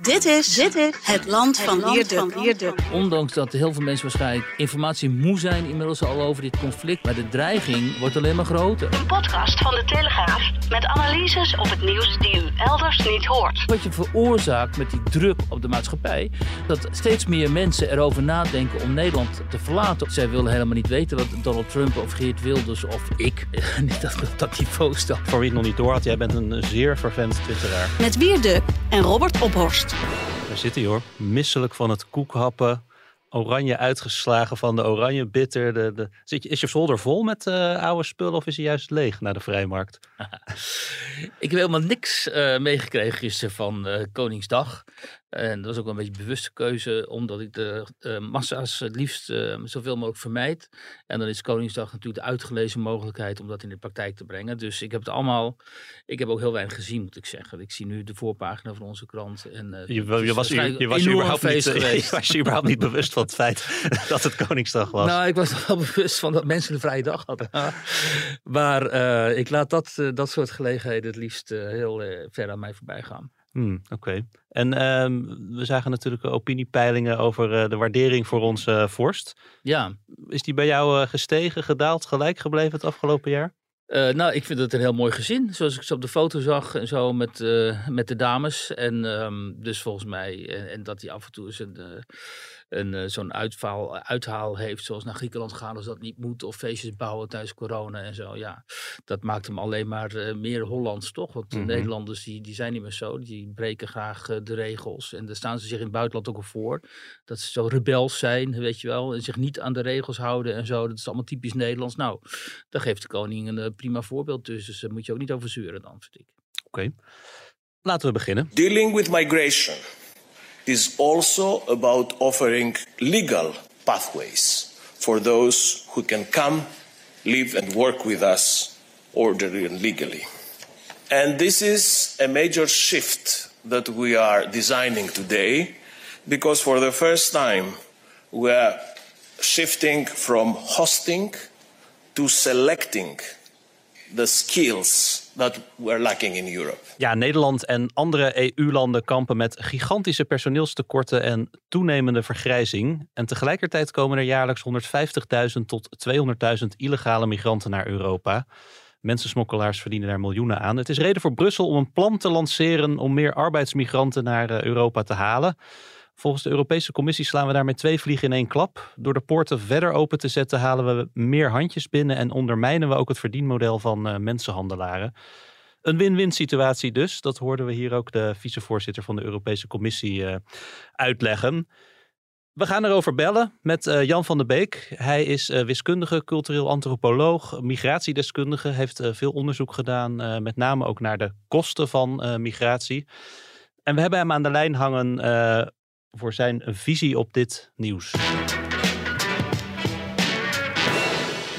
Dit is, dit is het land van Wierduk. Ondanks dat heel veel mensen waarschijnlijk informatie moe zijn inmiddels al over dit conflict. Maar de dreiging wordt alleen maar groter. Een podcast van de Telegraaf met analyses op het nieuws die u elders niet hoort. Wat je veroorzaakt met die druk op de maatschappij. Dat steeds meer mensen erover nadenken om Nederland te verlaten. Zij willen helemaal niet weten wat Donald Trump of Geert Wilders of ik. niet dat op dat niveau staat. Voor wie het nog niet door had, jij bent een zeer vervent twitteraar. Met Wierduk en Robert Ophorst. Daar zit hij hoor. Misselijk van het koekhappen. Oranje uitgeslagen van de oranje bitter. De. Zit is je zolder vol met uh, oude spullen of is hij juist leeg naar de vrijmarkt? ik heb helemaal niks uh, meegekregen gisteren van uh, Koningsdag. En dat was ook wel een beetje een bewuste keuze, omdat ik de uh, massa's het liefst uh, zoveel mogelijk vermijd. En dan is Koningsdag natuurlijk de uitgelezen mogelijkheid om dat in de praktijk te brengen. Dus ik heb het allemaal, ik heb ook heel weinig gezien, moet ik zeggen. Ik zie nu de voorpagina van onze krant. En, uh, je, je, was, je, je was überhaupt niet, je was je überhaupt niet bewust van het feit dat het Koningsdag was. Nou, ik was wel bewust van dat mensen een vrije dag hadden. maar ik laat dat, dat soort gelegenheden het liefst heel ver aan mij voorbij gaan. Hmm, Oké. En uh, we zagen natuurlijk opiniepeilingen over uh, de waardering voor onze uh, vorst. Ja. Is die bij jou uh, gestegen, gedaald, gelijk gebleven het afgelopen jaar? nou, ik vind het een heel mooi gezin. Zoals ik ze op de foto zag en zo met, met de dames. En um, dus volgens mij, en, en dat hij af en toe eens een een, uh, zo'n uitvaal, uithaal heeft, zoals naar Griekenland gaan als dat niet moet, of feestjes bouwen tijdens corona en zo. Ja, dat maakt hem alleen maar uh, meer Hollands, toch? Want Mhm. de Nederlanders die, die zijn niet meer zo, die breken graag uh, de regels. En daar staan ze zich in het buitenland ook al voor. Dat ze zo rebels zijn, weet je wel, en zich niet aan de regels houden en zo. Dat is allemaal typisch Nederlands. Nou, daar geeft de koning een prima voorbeeld tussen. Dus daar moet je ook niet over zeuren dan, vind ik. Oké. Okay. Laten we beginnen. Dealing with migration is also about offering legal pathways for those who can come, live, and work with us orderly and legally. And this is a major shift that we are designing today because for the first time we are shifting from hosting to selecting the skills that we're lacking in Europe. Ja, Nederland en andere EU-landen kampen met gigantische personeelstekorten en toenemende vergrijzing. En tegelijkertijd komen er jaarlijks 150.000 tot 200.000 illegale migranten naar Europa. Mensensmokkelaars verdienen daar miljoenen aan. Het is reden voor Brussel om een plan te lanceren om meer arbeidsmigranten naar Europa te halen. Volgens de Europese Commissie slaan we daarmee twee vliegen in één klap. Door de poorten verder open te zetten halen we meer handjes binnen en ondermijnen we ook het verdienmodel van uh, mensenhandelaren. Een win-win situatie dus. Dat hoorden we hier ook de vicevoorzitter van de Europese Commissie uh, uitleggen. We gaan erover bellen met uh, Jan van der Beek. Hij is wiskundige, cultureel antropoloog, migratiedeskundige. Heeft veel onderzoek gedaan, met name ook naar de kosten van migratie. En we hebben hem aan de lijn hangen voor zijn visie op dit nieuws.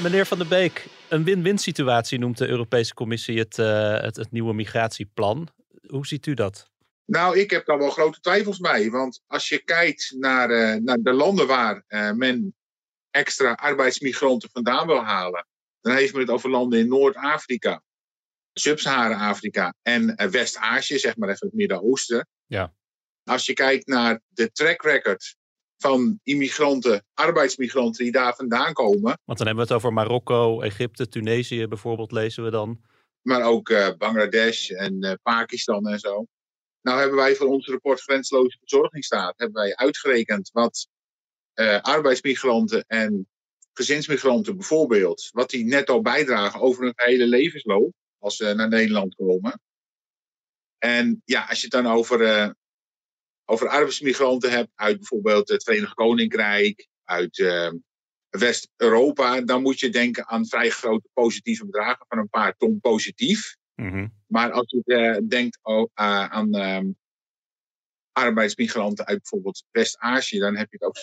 Meneer Van der Beek, een win-win situatie noemt de Europese Commissie het, uh, het, het, nieuwe migratieplan. Hoe ziet u dat? Nou, ik heb daar wel grote twijfels bij. Want als je kijkt naar, uh, naar de landen waar uh, men extra arbeidsmigranten vandaan wil halen, dan heeft men het over landen in Noord-Afrika, Sub-Sahara-Afrika en West-Azië, zeg maar even het Midden-Oosten. Ja. Als je kijkt naar de track record van immigranten, arbeidsmigranten die daar vandaan komen. Want dan hebben we het over Marokko, Egypte, Tunesië bijvoorbeeld, lezen we dan. Maar ook uh, Bangladesh en uh, Pakistan en zo. Nou hebben wij voor ons rapport Grensloze Verzorgingsstaat hebben wij uitgerekend wat uh, arbeidsmigranten en gezinsmigranten bijvoorbeeld, wat die netto bijdragen over hun hele levensloop als ze naar Nederland komen. En ja, als je het dan over over arbeidsmigranten hebt uit bijvoorbeeld het Verenigd Koninkrijk, uit uh, West-Europa, dan moet je denken aan vrij grote positieve bedragen van een paar ton positief. Mhm. Maar als je eh, denkt oh, eh, aan ehm, arbeidsmigranten uit bijvoorbeeld West-Azië, dan heb je het over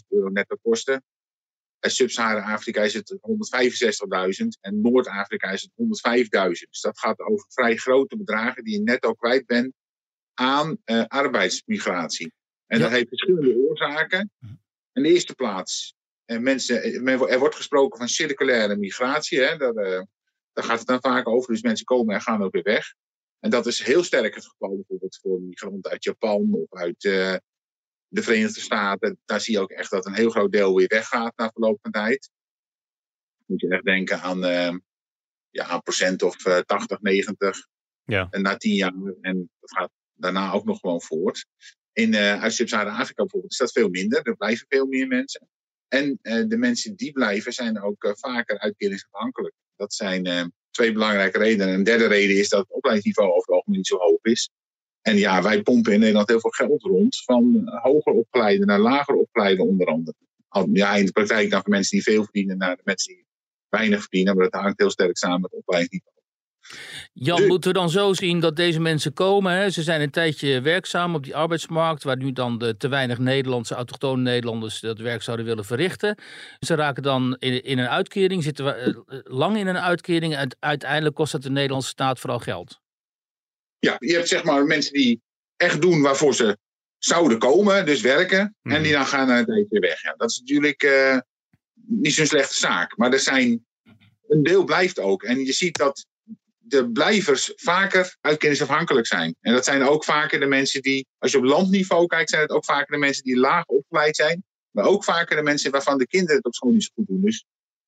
35.000 euro netto kosten. En Sub-Sahara-Afrika is het 165.000 en Noord-Afrika is het 105.000. Dus dat gaat over vrij grote bedragen die je netto kwijt bent aan eh, arbeidsmigratie. En Ja. dat heeft verschillende oorzaken. In de eerste plaats, eh, mensen, eh, men- er wordt gesproken van circulaire migratie. Hè, daar, eh, daar gaat het dan vaak over. Dus mensen komen en gaan ook weer weg. En dat is heel sterk het geval bijvoorbeeld voor migranten uit Japan of uit de Verenigde Staten. Daar zie je ook echt dat een heel groot deel weer weggaat na verloop van tijd. Moet je echt denken aan, ja, een procent of eh 80, 90 Ja. en na tien jaar. En dat gaat daarna ook nog gewoon voort. In, eh uit Sub-Sahara-Afrika bijvoorbeeld is dat veel minder. Er blijven veel meer mensen. En eh, de mensen die blijven zijn ook eh, vaker uitkeringsafhankelijk. Dat zijn twee belangrijke redenen. Een derde reden is dat het opleidingsniveau over het algemeen niet zo hoog is. En ja, wij pompen in Nederland heel veel geld rond. Van hoger opgeleide naar lager opgeleide onder andere. Ja, in de praktijk dan van mensen die veel verdienen naar de mensen die weinig verdienen. Maar dat hangt heel sterk samen met opleidingsniveau. Jan, Nu- moeten we dan zo zien dat deze mensen komen? Hè? Ze zijn een tijdje werkzaam op die arbeidsmarkt, waar nu dan de te weinig Nederlandse, autochtone Nederlanders dat werk zouden willen verrichten. Ze raken dan in, in een uitkering, zitten we, eh, lang in een uitkering en uiteindelijk kost dat de Nederlandse staat vooral geld. Ja, je hebt zeg maar mensen die echt doen waarvoor ze zouden komen, dus werken. Mhm. En die dan gaan na een tijdje weer weg. Ja, dat is natuurlijk eh, niet zo'n slechte zaak. Maar er zijn, een deel blijft ook. En je ziet dat de blijvers vaker uitkeringsafhankelijk zijn. En dat zijn ook vaker de mensen die, als je op landniveau kijkt, zijn het ook vaker de mensen die laag opgeleid zijn. Maar ook vaker de mensen waarvan de kinderen het op school niet zo goed doen. Dus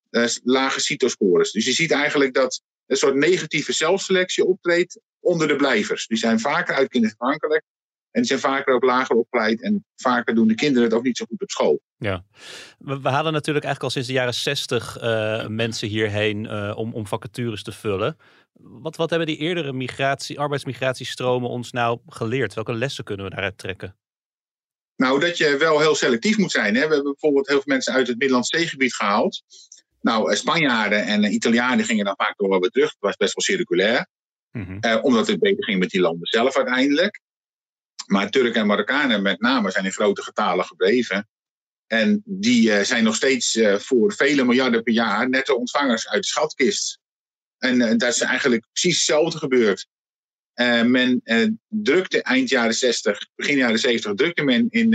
eh, lage CITO-scores. Dus je ziet eigenlijk dat een soort negatieve zelfselectie optreedt onder de blijvers. Die zijn vaker uitkeringsafhankelijk. En zijn vaker ook lager opgeleid. En vaker doen de kinderen het ook niet zo goed op school. Ja. We, we halen natuurlijk eigenlijk al sinds de jaren zestig eh, mensen hierheen eh, om, om vacatures te vullen. Wat, wat hebben die eerdere migratie, arbeidsmigratiestromen ons nou geleerd? Welke lessen kunnen we daaruit trekken? Nou, dat je wel heel selectief moet zijn. Hè. We hebben bijvoorbeeld heel veel mensen uit het Middellandse zeegebied gehaald. Nou, eh, Spanjaarden en eh, Italianen gingen dan vaak nog wel weer terug. Het was best wel circulair. Mhm. Eh, omdat het beter ging met die landen zelf uiteindelijk. Maar Turken en Marokkanen met name zijn in grote getalen gebleven. En die eh, zijn nog steeds eh, voor vele miljarden per jaar netto ontvangers uit de schatkist. En eh, dat is eigenlijk precies hetzelfde gebeurd. Eh, men eh, drukte eind jaren 60, begin jaren 70, drukte men in,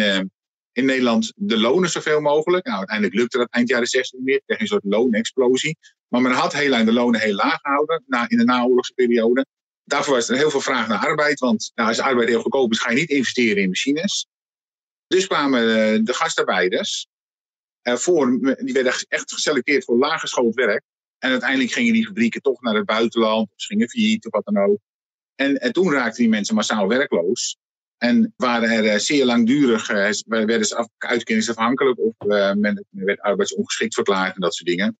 in Nederland de lonen zoveel mogelijk. Nou, uiteindelijk lukte dat eind jaren 60 niet meer. Kreeg een soort loonexplosie. Maar men had heel lang de lonen heel laag gehouden na, in de naoorlogse periode. Daarvoor was er heel veel vraag naar arbeid. Want nou, als arbeid heel goedkoop is, ga je niet investeren in machines. Dus kwamen de gastarbeiders. voor, die werden echt geselecteerd voor laaggeschoold werk. En uiteindelijk gingen die fabrieken toch naar het buitenland. Of ze gingen failliet of wat dan ook. En, en toen raakten die mensen massaal werkloos. En waren er eh, zeer langdurig, eh, werden ze af- uitkeringsafhankelijk. Of eh, men, werd arbeidsongeschikt verklaard en dat soort dingen.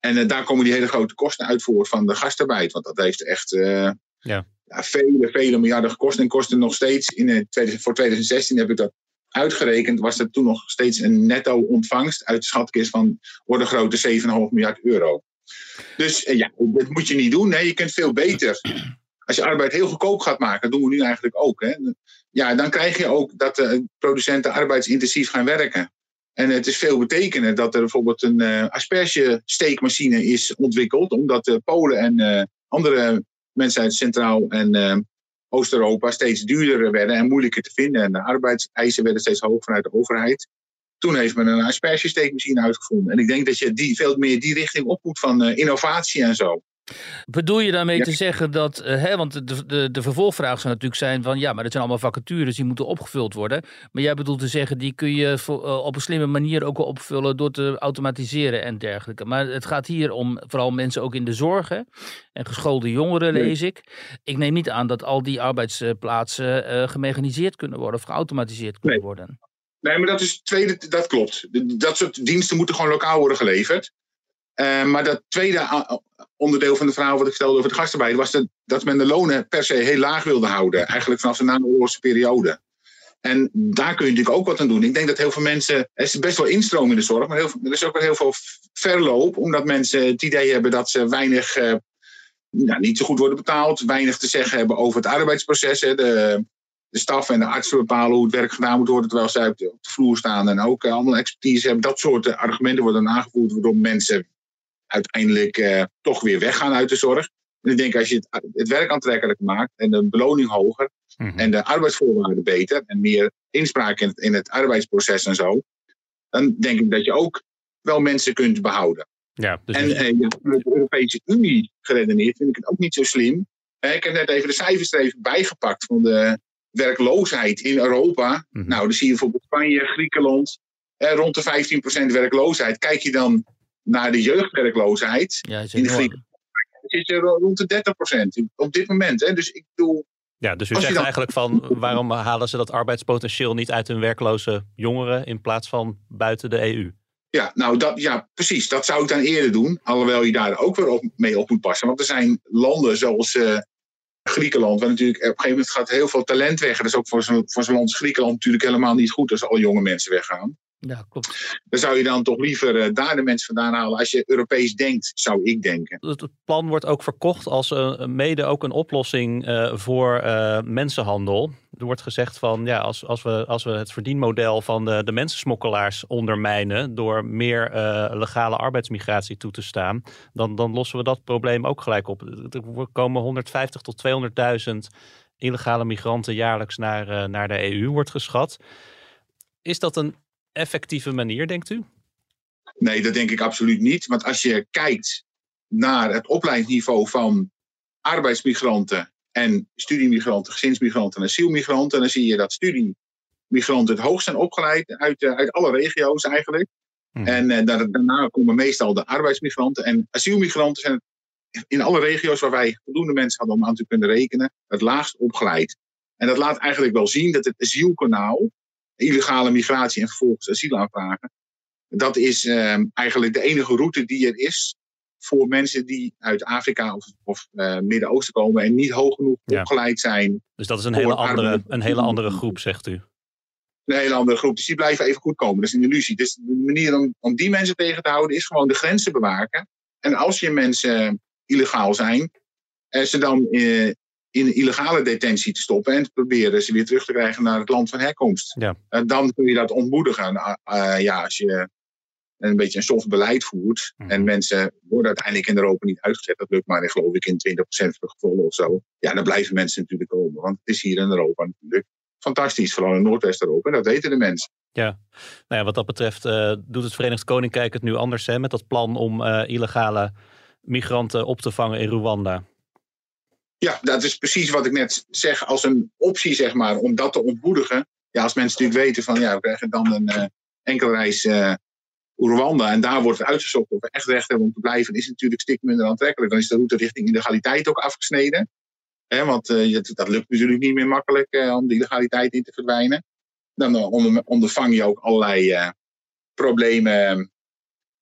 En daar komen die hele grote kosten uit voor van de gastarbeid. Want dat heeft echt Ja. ja, vele, vele miljarden gekost. En kostte nog steeds, in, 2000 voor 2016 heb ik dat uitgerekend, was er toen nog steeds een netto ontvangst uit de schatkist van orde grootte 7,5 miljard euro. Dus eh, ja, dat moet je niet doen. Je kunt veel beter. Als je arbeid heel goedkoop gaat maken, dat doen we nu eigenlijk ook. Hè. Ja, dan krijg je ook dat de producenten arbeidsintensief gaan werken. En het is veel betekenen dat er bijvoorbeeld een eh aspergesteekmachine is ontwikkeld, omdat Polen en eh, andere mensen uit Centraal- en eh, Oost-Europa steeds duurder werden en moeilijker te vinden. En de arbeidseisen werden steeds hoger vanuit de overheid. Toen heeft men een aspergesteekmachine uitgevonden. En ik denk dat je die, veel meer die richting op moet van eh, innovatie en zo. Bedoel je daarmee Ja. te zeggen dat, eh, hè, want de, de, de vervolgvraag zou natuurlijk zijn van ja, maar dat zijn allemaal vacatures die moeten opgevuld worden. Maar jij bedoelt te zeggen, die kun je eh, op een slimme manier ook wel opvullen door te automatiseren en dergelijke. Maar het gaat hier om vooral mensen ook in de zorg hè, en geschoolde jongeren Nee. lees ik. Ik neem niet aan dat al die arbeidsplaatsen eh, gemechaniseerd kunnen worden of geautomatiseerd kunnen Nee. worden. Nee, maar dat is tweede, dat klopt. Dat soort diensten moeten gewoon lokaal worden geleverd. Eh, maar dat tweede a- onderdeel van de verhaal wat ik stelde over de gastarbeid was dat, dat men de lonen per se heel laag wilde houden. Eigenlijk vanaf de naoorlogse periode. En daar kun je natuurlijk ook wat aan doen. Ik denk dat heel veel mensen. Er is best wel instroom in de zorg, maar heel, er is ook wel heel veel verloop. Omdat mensen het idee hebben dat ze weinig eh, nou, niet zo goed worden betaald, weinig te zeggen hebben over het arbeidsproces. Hè. De, de staf en de artsen bepalen hoe het werk gedaan moet worden, terwijl zij op de, op de vloer staan en ook uh, allemaal expertise hebben. Dat soort uh, argumenten worden aangevoerd, waardoor mensen uiteindelijk uh, toch weer weggaan uit de zorg. En ik denk als je het, het werk aantrekkelijk maakt en de beloning hoger mm -hmm. en de arbeidsvoorwaarden beter en meer inspraak in het, in het arbeidsproces en zo, dan denk ik dat je ook wel mensen kunt behouden. Ja, dus en ja, vanuit de Europese Unie geredeneerd vind ik het ook niet zo slim. Ik heb net even de cijfers er even bijgepakt van de werkloosheid in Europa. Mm -hmm. Nou, dan zie je bijvoorbeeld Spanje, Griekenland, uh, rond de 15% werkloosheid. Kijk je dan naar de jeugdwerkloosheid ja, in de Griekenland, zit je rond de 30% op dit moment. Hè? Dus ik bedoel. Ja, dus u zegt dan... eigenlijk van waarom halen ze dat arbeidspotentieel niet uit hun werkloze jongeren in plaats van buiten de EU? Ja, nou dat, ja, precies. Dat zou ik dan eerder doen. Alhoewel je daar ook weer op, mee op moet passen. Want er zijn landen zoals uh, Griekenland, waar natuurlijk op een gegeven moment gaat heel veel talent weg. Dat is ook voor zo'n voor zo'n land als Griekenland natuurlijk helemaal niet goed als al jonge mensen weggaan. Ja, klopt. Dan zou je dan toch liever uh, daar de mensen vandaan halen. Als je Europees denkt, zou ik denken. Het plan wordt ook verkocht als uh, mede ook een oplossing uh, voor mensenhandel. Er wordt gezegd van ja, als, als, we, als we het verdienmodel van de, de mensensmokkelaars ondermijnen door meer legale arbeidsmigratie toe te staan, dan, dan lossen we dat probleem ook gelijk op. Er komen 150 tot 200.000 illegale migranten jaarlijks naar, naar de EU, wordt geschat. Is dat een effectieve manier, denkt u? Nee, dat denk ik absoluut niet. Want als je kijkt naar het opleidingsniveau van arbeidsmigranten en studiemigranten, gezinsmigranten en asielmigranten, dan zie je dat studiemigranten het hoogst zijn opgeleid uit, uh, uit alle regio's eigenlijk. Hmm. En uh, daarna komen meestal de arbeidsmigranten. En asielmigranten zijn in alle regio's waar wij voldoende mensen hadden om aan te kunnen rekenen, het laagst opgeleid. En dat laat eigenlijk wel zien dat het asielkanaal illegale migratie en vervolgens asiel aanvragen. Dat is uh, eigenlijk de enige route die er is voor mensen die uit Afrika of, of uh, Midden-Oosten komen en niet hoog genoeg ja. opgeleid zijn. Dus dat is een hele, andere, een hele andere groep, zegt u? Een hele andere groep. Dus die blijven even goed komen. Dat is een illusie. Dus de manier om, om die mensen tegen te houden is gewoon de grenzen bewaken. En als je mensen illegaal zijn, eh, ze dan uh, in illegale detentie te stoppen en te proberen ze weer terug te krijgen naar het land van herkomst. Ja. En dan kun je dat ontmoedigen. Uh, uh, ja, als je een beetje een soft beleid voert mm. en mensen worden uiteindelijk in Europa niet uitgezet, dat lukt maar geloof ik in 20% van de gevallen of zo. Ja, dan blijven mensen natuurlijk komen, want het is hier in Europa natuurlijk fantastisch, vooral in Noordwest-Europa, en dat weten de mensen. Ja, nou ja, wat dat betreft uh, doet het Verenigd Koninkrijk het nu anders hè, met dat plan om illegale migranten op te vangen in Rwanda. Ja, dat is precies wat ik net zeg als een optie, zeg maar, om dat te ontmoedigen. Ja, als mensen natuurlijk weten van, ja, we krijgen dan een uh, enkele reis uh, Rwanda en daar wordt uitgezocht of we echt recht hebben om te blijven, is natuurlijk stik minder aantrekkelijk. Dan is de route richting illegaliteit ook afgesneden. Hè, want uh, dat, lukt natuurlijk niet meer makkelijk om de illegaliteit in te verdwijnen. Dan onder, ondervang je ook allerlei problemen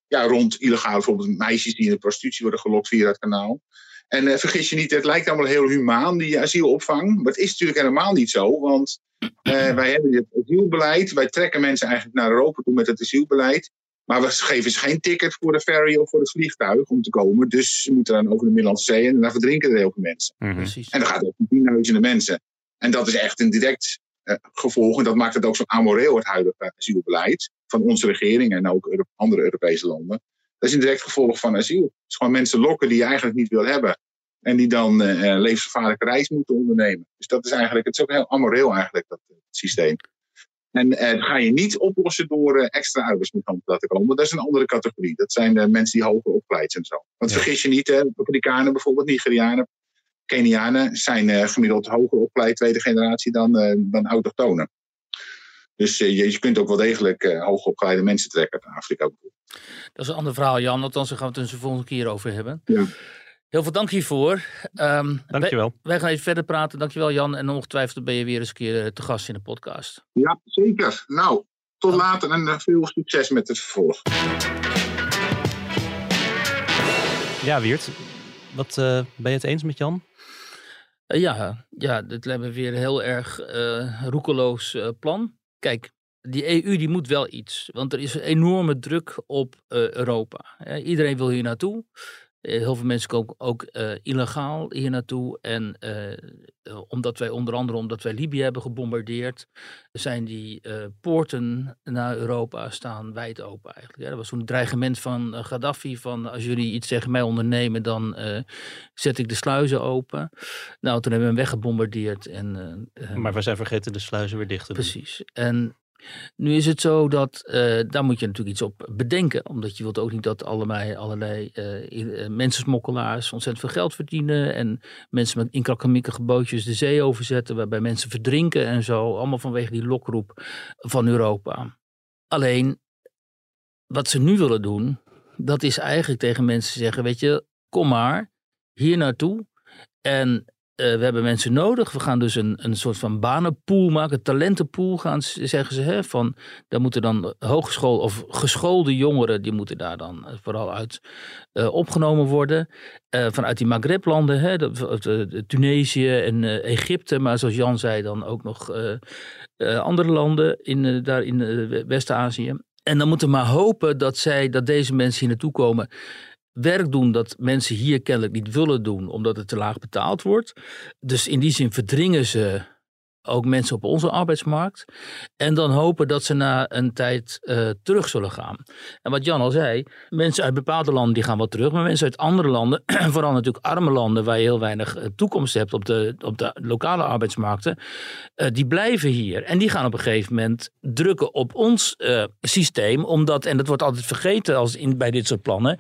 ja, rond illegaal, bijvoorbeeld meisjes die in de prostitutie worden gelokt via dat kanaal. En uh, vergis je niet, het lijkt allemaal heel humaan, die asielopvang. Maar het is natuurlijk helemaal niet zo. Want uh, wij hebben het asielbeleid. Wij trekken mensen eigenlijk naar Europa toe met het asielbeleid. Maar we geven ze geen ticket voor de ferry of voor het vliegtuig om te komen. Dus ze moeten dan over de Middellandse Zee en dan verdrinken er heel veel mensen. Mm -hmm. En dan gaat het om tienduizenden mensen. En dat is echt een direct uh, gevolg. En dat maakt het ook zo amoreel, het huidige asielbeleid. Van onze regering en ook andere Europese landen. Dat is een direct gevolg van asiel. Het is gewoon mensen lokken die je eigenlijk niet wil hebben. En die dan uh, levensgevaarlijke reis moeten ondernemen. Dus dat is eigenlijk, het is ook heel amoreel eigenlijk, dat het systeem. En uh, dat ga je niet oplossen door uh, extra arbeidsmigranten te laten komen. Dat is een andere categorie. Dat zijn de mensen die hoger opgeleid zijn en zo. Want ja. vergis je niet, hè, Afrikanen bijvoorbeeld, Nigerianen, Kenianen zijn gemiddeld hoger opgeleid tweede generatie dan, dan autochtonen. Dus je, je, kunt ook wel degelijk uh, hoogopgeleide mensen trekken uit Afrika. Dat is een ander verhaal, Jan. Althans, daar gaan we het een volgende keer over hebben. Ja. Heel veel dank hiervoor. Um, Dankjewel. Wij, wij gaan even verder praten. Dankjewel, Jan. En ongetwijfeld ben je weer eens een keer te gast in de podcast. Ja, zeker. Nou, tot dank. later en veel succes met het vervolg. Ja, Wiert. Wat uh, ben je het eens met Jan? Uh, ja, ja, dit hebben we weer een heel erg roekeloos plan. Kijk, die EU die moet wel iets. Want er is enorme druk op uh, Europa. iedereen wil hier naartoe. Eh, heel veel mensen komen ook eh, illegaal hier naartoe. En eh, omdat wij onder andere omdat wij Libië hebben gebombardeerd, zijn die poorten naar Europa staan wijd open eigenlijk. Ja, dat was zo'n dreigement van Gaddafi van als jullie iets tegen mij ondernemen, dan zet ik de sluizen open. Nou, toen hebben we hem weggebombardeerd. En, Maar we zijn vergeten de sluizen weer dicht te doen. Precies. En nu is het zo dat eh, daar moet je natuurlijk iets op bedenken. Omdat je wilt ook niet dat allerlei, allerlei eh, eh, mensensmokkelaars ontzettend veel geld verdienen. En mensen met inkrakkemikkige bootjes de zee overzetten. Waarbij mensen verdrinken en zo. Allemaal vanwege die lokroep van Europa. Alleen, wat ze nu willen doen, dat is eigenlijk tegen mensen zeggen: Weet je, kom maar hier naartoe. En eh, we hebben mensen nodig. We gaan dus een, een soort van banenpool maken, talentenpool gaan, zeggen ze. Hè, van, daar moeten dan hogeschool of geschoolde jongeren, die moeten daar dan eh, vooral uit eh, opgenomen worden. Vanuit die Maghreb-landen, hè, de, Tunesië en Egypte, maar zoals Jan zei, dan ook nog andere landen in, daar in West-Azië. En dan moeten we maar hopen dat, zij, dat deze mensen hier naartoe komen werk doen dat mensen hier kennelijk niet willen doen, omdat het te laag betaald wordt. Dus in die zin verdringen ze ook mensen op onze arbeidsmarkt. En dan hopen dat ze na een tijd eh, terug zullen gaan. En wat Jan al zei, mensen uit bepaalde landen die gaan wel terug. Maar mensen uit andere landen, vooral natuurlijk arme landen waar je heel weinig eh, toekomst hebt op de, op de lokale arbeidsmarkten, eh, die blijven hier. En die gaan op een gegeven moment drukken op ons systeem. Omdat, en dat wordt altijd vergeten als in, bij dit soort plannen,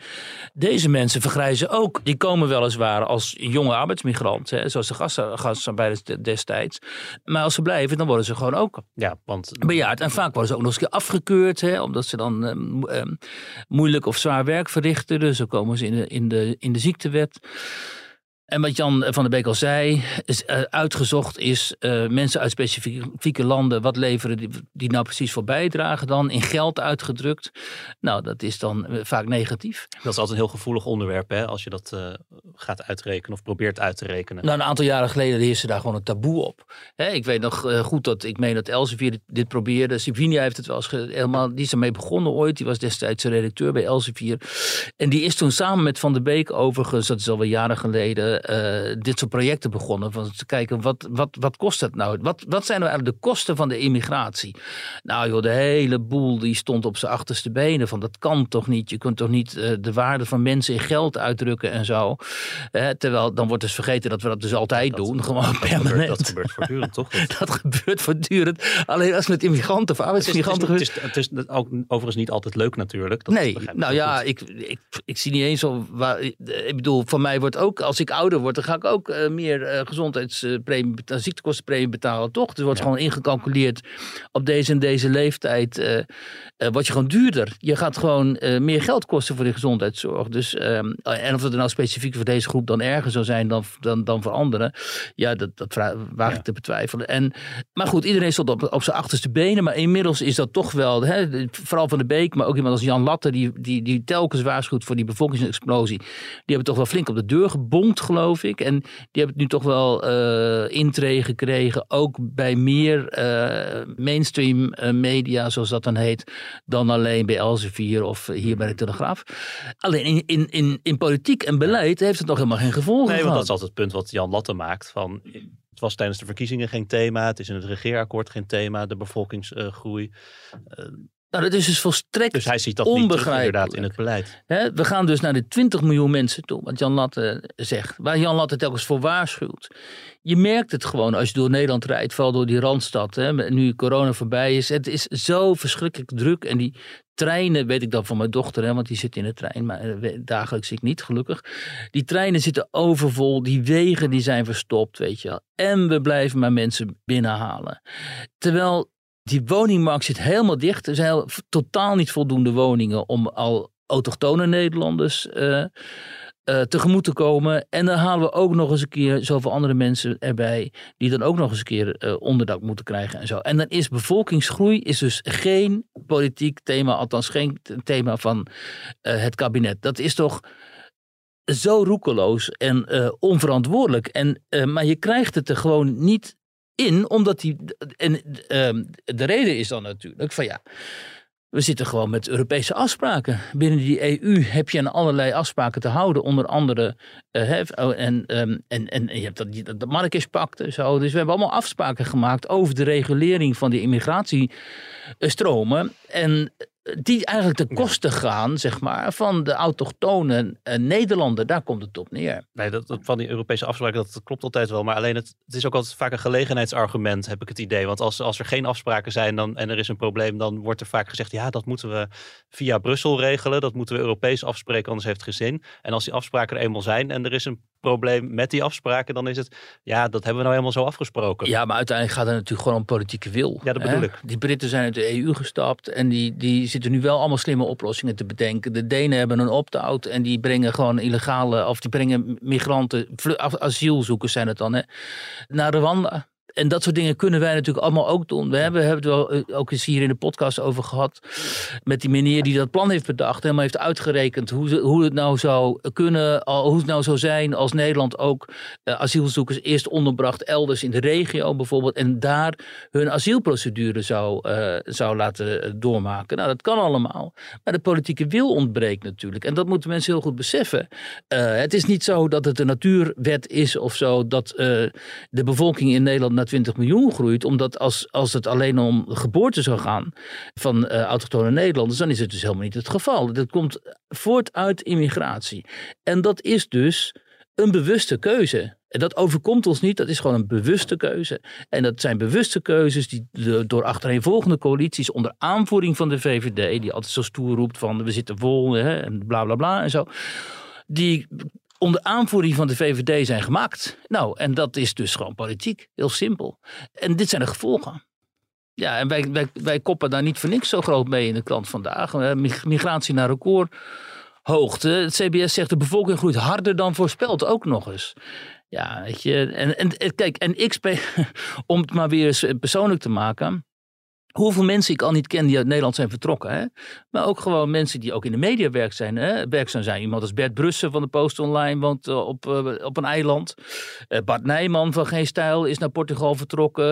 deze mensen vergrijzen ook. Die komen weliswaar als jonge arbeidsmigrant, hè, zoals de gasten- gastarbeiders de- destijds. Maar als ze blijven, dan worden ze gewoon ook Ja, want bejaard. En vaak worden ze ook nog eens een keer afgekeurd, hè, omdat ze dan eh, eh, moeilijk of zwaar werk verrichten. Dus dan komen ze in de, in de, in de ziektewet. En wat Jan van der Beek al zei, is, eh, uitgezocht is eh, mensen uit specifieke landen, wat leveren die, die nou precies voor bijdragen dan, in geld uitgedrukt. Nou, dat is dan eh, vaak negatief. dat is altijd een heel gevoelig onderwerp, hè, als je dat gaat uitrekenen of probeert uit te rekenen. Nou, een aantal jaren geleden heerste daar gewoon een taboe op. Hè, ik weet nog goed dat ik meen dat Elsevier dit, dit probeerde. Sivinia heeft het wel eens helemaal, die is ermee begonnen ooit. Die was destijds de redacteur bij Elsevier. En die is toen samen met Van der Beek overigens, dat is alweer jaren geleden, eh, dit soort projecten begonnen. Van te kijken, wat, wat, wat kost het nou? Wat, wat zijn nou eigenlijk de kosten van de immigratie? Nou joh, de hele boel die stond op zijn achterste benen. Van dat kan toch niet? Je kunt toch niet eh, de waarde van mensen in geld uitdrukken en zo. Hè, terwijl dan wordt dus vergeten dat we dat dus altijd doen. Gewoon dat, gebeurt, permanent. dat gebeurt voortdurend, toch? Dat- gebeurt voortdurend. Alleen als het met immigranten of Het is, arbeidsmigranten het, is, het, is, het is ook overigens niet altijd leuk natuurlijk. Dat Nee, nou ja, ik, ik, ik zie niet eens. Waar, ik bedoel, van mij wordt ook, als ik ouder word, dan ga ik ook eh, meer eh, gezondheidspremie, beta- ziektekostenpremie betalen, toch? Er wordt Ja. gewoon ingecalculeerd op deze en deze leeftijd. eh eh, word je gewoon duurder. Je gaat gewoon eh, meer geld kosten voor de gezondheidszorg. Dus, ehm, en of er nou specifiek voor deze groep dan erger zou zijn dan, dan, dan voor anderen, ja, dat, dat waag ik Ja. te betwijfelen. En, maar goed, iedereen stond op, op zijn achterste benen. Maar inmiddels is dat toch wel, hè, vooral van de Beek, maar ook iemand als Jan Latte, die, die, die telkens waarschuwt voor die bevolkingsexplosie. Die hebben toch wel flink op de deur gebonkt, geloof ik. En die hebben het nu toch wel eh intree gekregen, ook bij meer eh, mainstream eh, media, zoals dat dan heet, dan alleen bij Elsevier of hier bij de Telegraaf. Alleen in, in, in, in politiek en beleid heeft het nog helemaal geen gevolgen Nee, want dat is altijd het punt wat Jan Latte maakt. Van, het was tijdens de verkiezingen geen thema. Het is in het regeerakkoord geen thema. De bevolkingsgroei. Nou, dat is dus volstrekt Dus hij ziet dat niet terug onbegrijpelijk. inderdaad in het beleid. We gaan dus naar de 20 miljoen mensen toe, wat Jan Latte zegt. Waar Jan Latte telkens voor waarschuwt. Je merkt het gewoon als je door Nederland rijdt, vooral door die Randstad. Nu corona voorbij is. Het is zo verschrikkelijk druk. En die treinen, weet ik dan van mijn dochter, hè, want die zit in de trein. Maar eh, dagelijks ik niet, gelukkig. Die treinen zitten overvol. Die wegen die zijn verstopt, weet je wel. En we blijven maar mensen binnenhalen. Terwijl die woningmarkt zit helemaal dicht. Er zijn totaal niet voldoende woningen om al autochtone Nederlanders eh, eh, tegemoet te komen. En dan halen we ook nog eens een keer zoveel andere mensen erbij. Die dan ook nog eens een keer eh, onderdak moeten krijgen en zo. En dan is bevolkingsgroei is dus geen politiek thema. Althans geen thema van het kabinet. Dat is toch zo roekeloos en onverantwoordelijk. En, maar je krijgt het er gewoon niet in, omdat die. En ehm, de reden is dan natuurlijk van ja. We zitten gewoon met Europese afspraken. Binnen die EU heb je aan allerlei afspraken te houden. Onder andere, uh, en, um, en, en je hebt dat, dat Marrakesh-pact en zo. Dus we hebben allemaal afspraken gemaakt over de regulering van die immigratiestromen. En die eigenlijk de kosten gaan, zeg maar, van de autochtone Nederlander. Daar komt het op neer. Nee, dat, dat, van die Europese afspraken, dat, klopt altijd wel. Maar alleen het, het, is ook altijd vaak een gelegenheidsargument, heb ik het idee. Want als, als er geen afspraken zijn dan, en er is een probleem, dan wordt er vaak gezegd, ja, dat moeten we via Brussel regelen. Dat moeten we Europees afspreken, anders heeft het geen zin. En als die afspraken er eenmaal zijn en er is een probleem met die afspraken, dan is het, ja, dat hebben we nou helemaal zo afgesproken. Ja, maar uiteindelijk gaat het natuurlijk gewoon om politieke wil. Ja, dat bedoel ik. Die Britten zijn uit de EU gestapt en die, die zitten nu wel allemaal slimme oplossingen te bedenken. De Denen hebben een opt-out en die brengen gewoon illegale, of die brengen migranten, asielzoekers zijn het dan, hè, naar Rwanda en dat soort dingen kunnen wij natuurlijk allemaal ook doen. We hebben, hebben het wel eh, ook eens hier in de podcast over gehad. Met die meneer die dat plan heeft bedacht. Helemaal heeft uitgerekend hoe, hoe het nou zou kunnen. Hoe het nou zou zijn als Nederland ook uh, asielzoekers eerst onderbracht elders in de regio bijvoorbeeld. En daar hun asielprocedure zou, uh, zou laten doormaken. Nou, dat kan allemaal. Maar de politieke wil ontbreekt natuurlijk. En dat moeten mensen heel goed beseffen. het is niet zo dat het een natuurwet is of zo. Dat de bevolking in Nederland 20 miljoen groeit. Omdat als, als het alleen om geboorte zou gaan van uh, autochtone Nederlanders, dan is het dus helemaal niet het geval. Dat komt voort uit immigratie. En dat is dus een bewuste keuze. En dat overkomt ons niet, dat is gewoon een bewuste keuze. En dat zijn bewuste keuzes die door achtereenvolgende coalities onder aanvoering van de VVD, die altijd zo stoer roept van we zitten vol hè, en bla bla bla en zo. Die onder aanvoering van de VVD zijn gemaakt. Nou, en dat is dus gewoon politiek. Heel simpel. En dit zijn de gevolgen. Ja, en wij, wij, wij koppen daar niet voor niks zo groot mee in de krant vandaag. Migratie naar recordhoogte. Het CBS zegt de bevolking groeit harder dan voorspeld, ook nog eens. Ja, weet je. En, en kijk, en XP, om het maar weer eens persoonlijk te maken hoeveel mensen ik al niet ken die uit Nederland zijn vertrokken. Hè? Maar ook gewoon mensen die ook in de media werk zijn, hè? werkzaam zijn. Iemand als Bert Brussen van de Post Online woont uh, op, uh, op een eiland. Uh, Bart Nijman van Geen Stijl is naar Portugal vertrokken.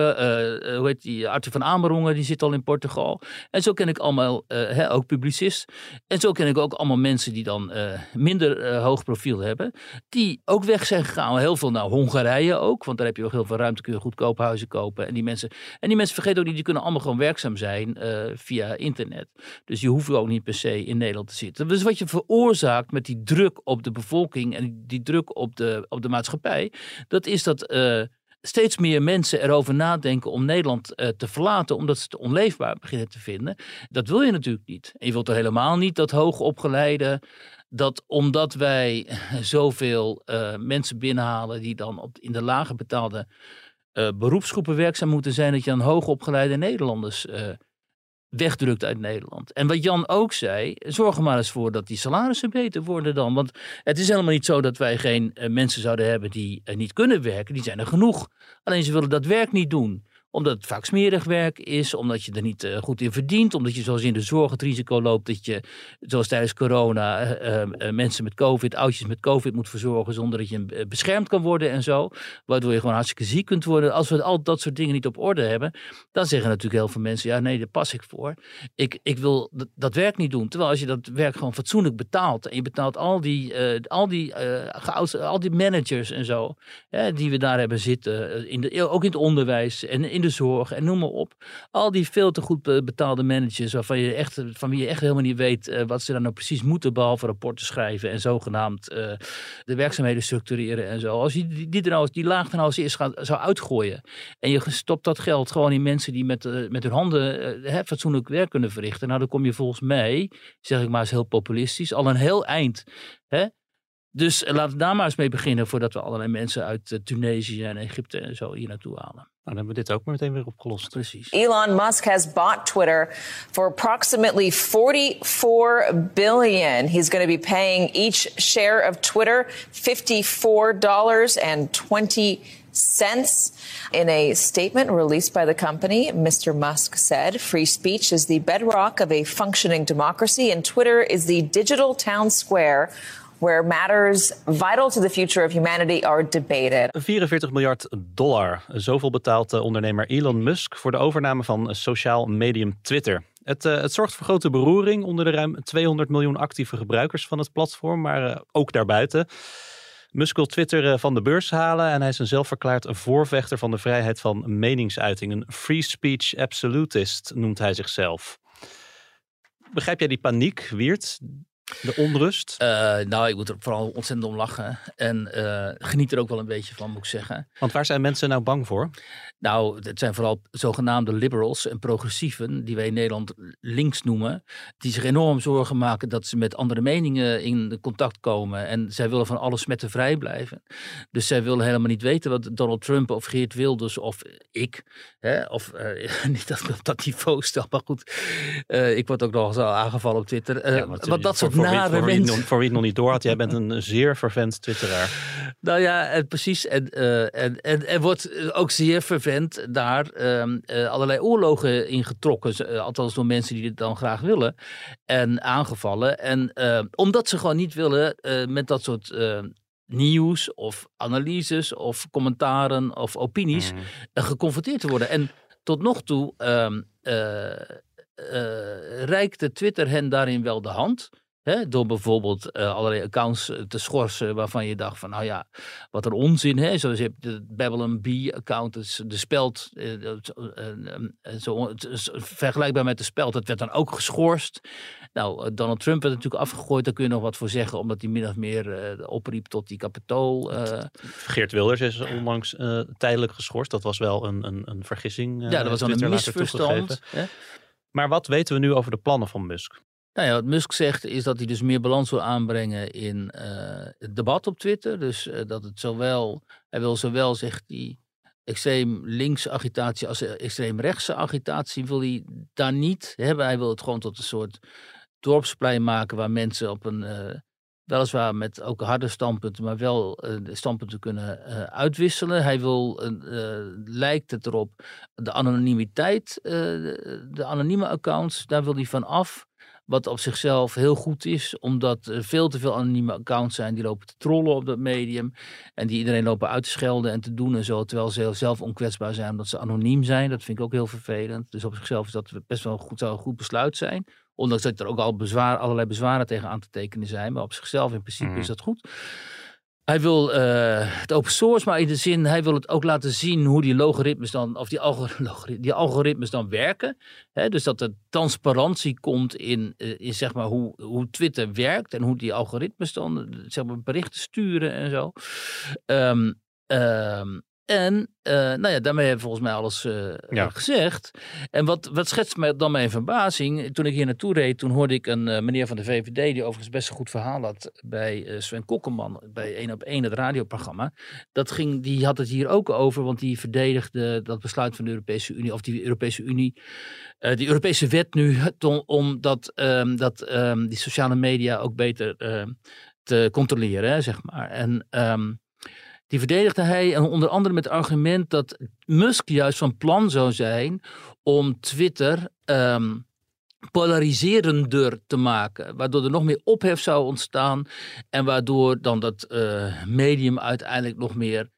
hoe heet die? Arthur van Amerongen, die zit al in Portugal. En zo ken ik allemaal, hè, ook publicist. En zo ken ik ook allemaal mensen die dan minder hoog profiel hebben. Die ook weg zijn gegaan. Heel veel naar Hongarije ook. Want daar heb je ook heel veel ruimte, kun je goedkoop huizen kopen. En die mensen, en die mensen vergeten ook niet, die kunnen allemaal gewoon werken zijn uh, via internet. Dus je hoeft ook niet per se in Nederland te zitten. Dus wat je veroorzaakt met die druk op de bevolking en die druk op de, op de maatschappij, dat is dat. Uh, steeds meer mensen erover nadenken om Nederland uh, te verlaten, omdat ze het onleefbaar beginnen te vinden. Dat wil je natuurlijk niet. En je wilt er helemaal niet dat hoogopgeleide, dat omdat wij zoveel mensen binnenhalen die dan op, in de lager betaalde uh, beroepsgroepen werkzaam moeten zijn, dat je dan hoogopgeleide Nederlanders uh, wegdrukt uit Nederland. En wat Jan ook zei, zorg er maar eens voor dat die salarissen beter worden dan. Want het is helemaal niet zo dat wij geen uh, mensen zouden hebben die niet kunnen werken. Die zijn er genoeg. Alleen ze willen dat werk niet doen omdat het vaak smerig werk is, omdat je er niet uh, goed in verdient, omdat je zoals in de zorg het risico loopt dat je, zoals tijdens corona, uh, uh, mensen met COVID, oudjes met COVID moet verzorgen zonder dat je beschermd kan worden en zo. Waardoor je gewoon hartstikke ziek kunt worden. Als we al dat soort dingen niet op orde hebben, dan zeggen natuurlijk heel veel mensen, ja nee, daar pas ik voor. Ik, ik wil dat, werk niet doen. Terwijl als je dat werk gewoon fatsoenlijk betaalt en je betaalt al die, al die, al die managers en zo, die we daar hebben zitten, in de, ook in het onderwijs en in de zorg en noem maar op. Al die veel te goed betaalde managers waarvan je echt, van wie je echt helemaal niet weet uh, wat ze dan nou precies moeten, behalve rapporten schrijven en zogenaamd uh, de werkzaamheden structureren en zo. Als je die, die, die laag nou eens eerst gaat, zou uitgooien en je stopt dat geld gewoon in mensen die met, uh, met hun handen uh, fatsoenlijk werk kunnen verrichten, nou dan kom je volgens mij, zeg ik maar eens heel populistisch, al een heel eind. Hè? Dus laten we daar maar eens mee beginnen voordat we allerlei mensen uit eh, Tunesië en Egypte en zo hier naartoe halen. Nou, dan hebben we dit ook meteen weer opgelost. Precies. Elon Musk has bought Twitter for approximately 44 billion. He's going to be paying each share of Twitter $54.20 cents. In a statement released by the company, Mr. Musk said free speech is the bedrock of a functioning democracy, and Twitter is the digital town square where matters vital to the future of humanity are debated. 44 miljard dollar. Zoveel betaalt de ondernemer Elon Musk voor de overname van sociaal medium Twitter. Het, uh, het zorgt voor grote beroering onder de ruim 200 miljoen actieve gebruikers van het platform, maar uh, ook daarbuiten. Musk wil Twitter van de beurs halen en hij is een zelfverklaard voorvechter van de vrijheid van meningsuiting. Een free speech absolutist noemt hij zichzelf. Begrijp jij die paniek, Wiert? De onrust? Uh, nou, ik moet er vooral ontzettend om lachen. En uh, geniet er ook wel een beetje van, moet ik zeggen. Want waar zijn mensen nou bang voor? Nou, het zijn vooral zogenaamde liberals en progressieven, die wij in Nederland links noemen, die zich enorm zorgen maken dat ze met andere meningen in contact komen. En zij willen van alles met vrij blijven. Dus zij willen helemaal niet weten wat Donald Trump of Geert Wilders of ik, hè, of uh, niet dat ik op dat niveau stel, maar goed, ik word ook nog eens aangevallen op Twitter. Ja, wat dat soort voor, wie, voor, wie het nog niet door had, jij bent een zeer vervent twitteraar. Nou ja, en precies. En, en, en, en wordt ook zeer vervent daar um, uh, allerlei oorlogen in getrokken. Uh, althans door mensen die dit dan graag willen. En aangevallen. En uh, omdat ze gewoon niet willen met dat soort nieuws of analyses of commentaren of opinies mm. geconfronteerd te worden. En tot nog toe um, reikte Twitter hen daarin wel de hand. Hè, door bijvoorbeeld uh, allerlei accounts eh, te schorsen waarvan je dacht van, nou ja, wat een onzin. Hè? Zoals je hebt de Babylon B-account, de speld, uh, uh, zo, vergelijkbaar met de speld, dat werd dan ook geschorst. Nou, Donald Trump werd natuurlijk afgegooid, daar kun je nog wat voor zeggen, omdat hij min of meer opriep tot die kapitool. Geert Wilders is onlangs tijdelijk geschorst, dat was wel een, een, een vergissing. ja, dat was dan een misverstand. Maar wat weten we nu over de plannen van Musk? Nou wat Musk zegt is dat hij dus meer balans wil aanbrengen in uh, het debat op Twitter. Dus uh, dat het zowel, hij wil zowel, zegt hij, extreem links agitatie als extreem rechtse agitatie wil hij daar niet hebben. Hij wil het gewoon tot een soort dorpsplein maken waar mensen op een, weliswaar met ook harde standpunten, maar wel standpunten kunnen uitwisselen. Hij wil, lijkt het erop, de anonimiteit, de anonieme accounts, daar wil hij van af. Wat op zichzelf heel goed is, omdat er veel te veel anonieme accounts zijn die lopen te trollen op dat medium. En die iedereen lopen uit te schelden en te doen en zo. Terwijl ze zelf onkwetsbaar zijn omdat ze anoniem zijn. Dat vind ik ook heel vervelend. Dus op zichzelf is dat best wel goed, zou een goed besluit zijn. Ondanks dat er ook al bezwaar, allerlei bezwaren tegen aan te tekenen zijn. Maar op zichzelf in principe is mhm. dat goed. Hij wil uh, het open source, maar in de zin, hij wil het ook laten zien hoe die logaritmes dan, of die, algoritmes, die algoritmes dan werken. dus dat er transparantie komt in, uh, in zeg maar hoe, hoe Twitter werkt en hoe die algoritmes dan zeg maar, berichten sturen en zo. Um, en uh, nou ja, daarmee hebben we volgens mij alles uh, ja. gezegd. En wat, wat schetst mij dan mijn verbazing? Toen ik hier naartoe reed, toen hoorde ik een uh, meneer van de VVD... die overigens best een goed verhaal had bij Sven Kokkeman... bij 1 op 1, het radioprogramma. Dat ging, die had het hier ook over, want die verdedigde dat besluit van de Europese Unie... of die Europese Unie, die Europese wet nu... om dat, um, dat um, die sociale media ook beter te controleren, hè, zeg maar. En... Um, die verdedigde hij en onder andere met het argument dat Musk juist van plan zou zijn om Twitter um, polariserender te maken. Waardoor er nog meer ophef zou ontstaan en waardoor dan dat uh, medium uiteindelijk nog meer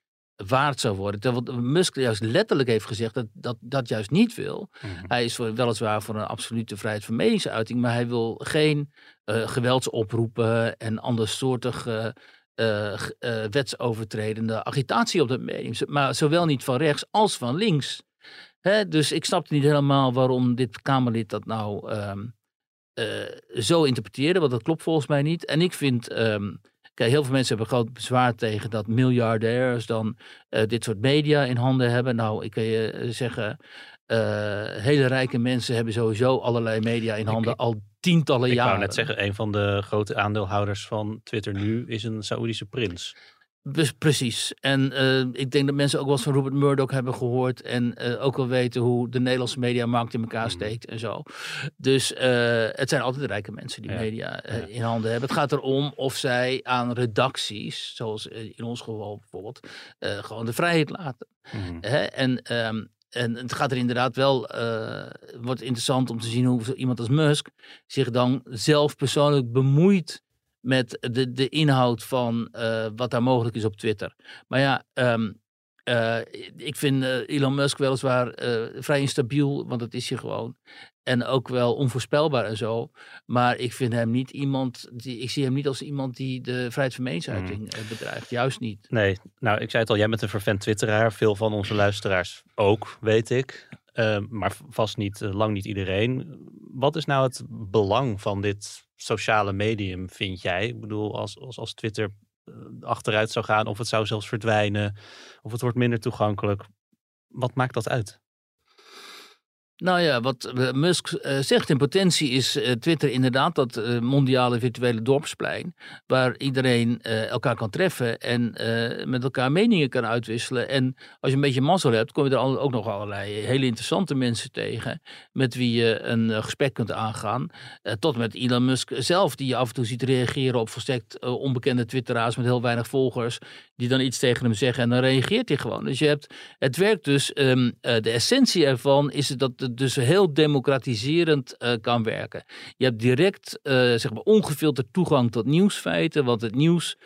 waard zou worden. Terwijl Musk juist letterlijk heeft gezegd dat dat, dat juist niet wil. Mm -hmm. Hij is voor, weliswaar voor een absolute vrijheid van meningsuiting, maar hij wil geen uh, geweldsoproepen en andersoortige uh, uh, wetsovertredende agitatie op dat medium. Maar zowel niet van rechts als van links. Hè? Dus ik snapte niet helemaal waarom dit Kamerlid dat nou um, uh, zo interpreteerde. Want dat klopt volgens mij niet. En ik vind. Um, kijk, heel veel mensen hebben groot bezwaar tegen dat miljardairs dan dit soort media in handen hebben. Nou, ik kan je zeggen. hele rijke mensen hebben sowieso allerlei media in handen al tientallen ik jaren. Ik wou net zeggen, een van de grote aandeelhouders van Twitter nu is een Saoedische prins. Precies. En uh, ik denk dat mensen ook wel eens van Robert Murdoch hebben gehoord. En uh, ook wel weten hoe de Nederlandse mediamarkt in elkaar steekt en zo. Dus uh, het zijn altijd rijke mensen die ja. media ja. in handen hebben. Het gaat erom of zij aan redacties, zoals in ons geval bijvoorbeeld, gewoon de vrijheid laten. Mm -hmm. En um, en het gaat er inderdaad wel, uh, wordt interessant om te zien hoe iemand als Musk zich dan zelf persoonlijk bemoeit met de, de inhoud van uh, wat daar mogelijk is op Twitter. Maar ja, um, Uh, ik vind uh, Elon Musk weliswaar uh, vrij instabiel, want dat is hij gewoon. En ook wel onvoorspelbaar en zo. Maar ik vind hem niet iemand, die, ik zie hem niet als iemand die de vrijheid van meningsuiting mm. bedreigt. Juist niet. Nee, nou ik zei het al, jij bent een vervent twitteraar. Veel van onze luisteraars ook, weet ik. maar vast niet, lang niet iedereen. Wat is nou het belang van dit sociale medium, vind jij? Ik bedoel, als, als, als Twitter achteruit zou gaan, of het zou zelfs verdwijnen, of het wordt minder toegankelijk. Wat maakt dat uit? Nou ja, wat eh, Musk uh, zegt in potentie is uh, Twitter inderdaad dat mondiale virtuele dorpsplein. Waar iedereen elkaar kan treffen en met elkaar meningen kan uitwisselen. En als je een beetje mazzel hebt, kom je er ook nog allerlei hele interessante mensen tegen. Met wie je een gesprek kunt aangaan. tot met Elon Musk zelf, die je af en toe ziet reageren op volstrekt onbekende Twitteraars met heel weinig volgers. Die dan iets tegen hem zeggen en dan reageert hij gewoon. Dus je hebt, het werkt dus, um, de essentie ervan is dat dus heel democratiserend uh, kan werken. Je hebt direct uh, zeg maar ongefilterd toegang tot nieuwsfeiten, want het nieuws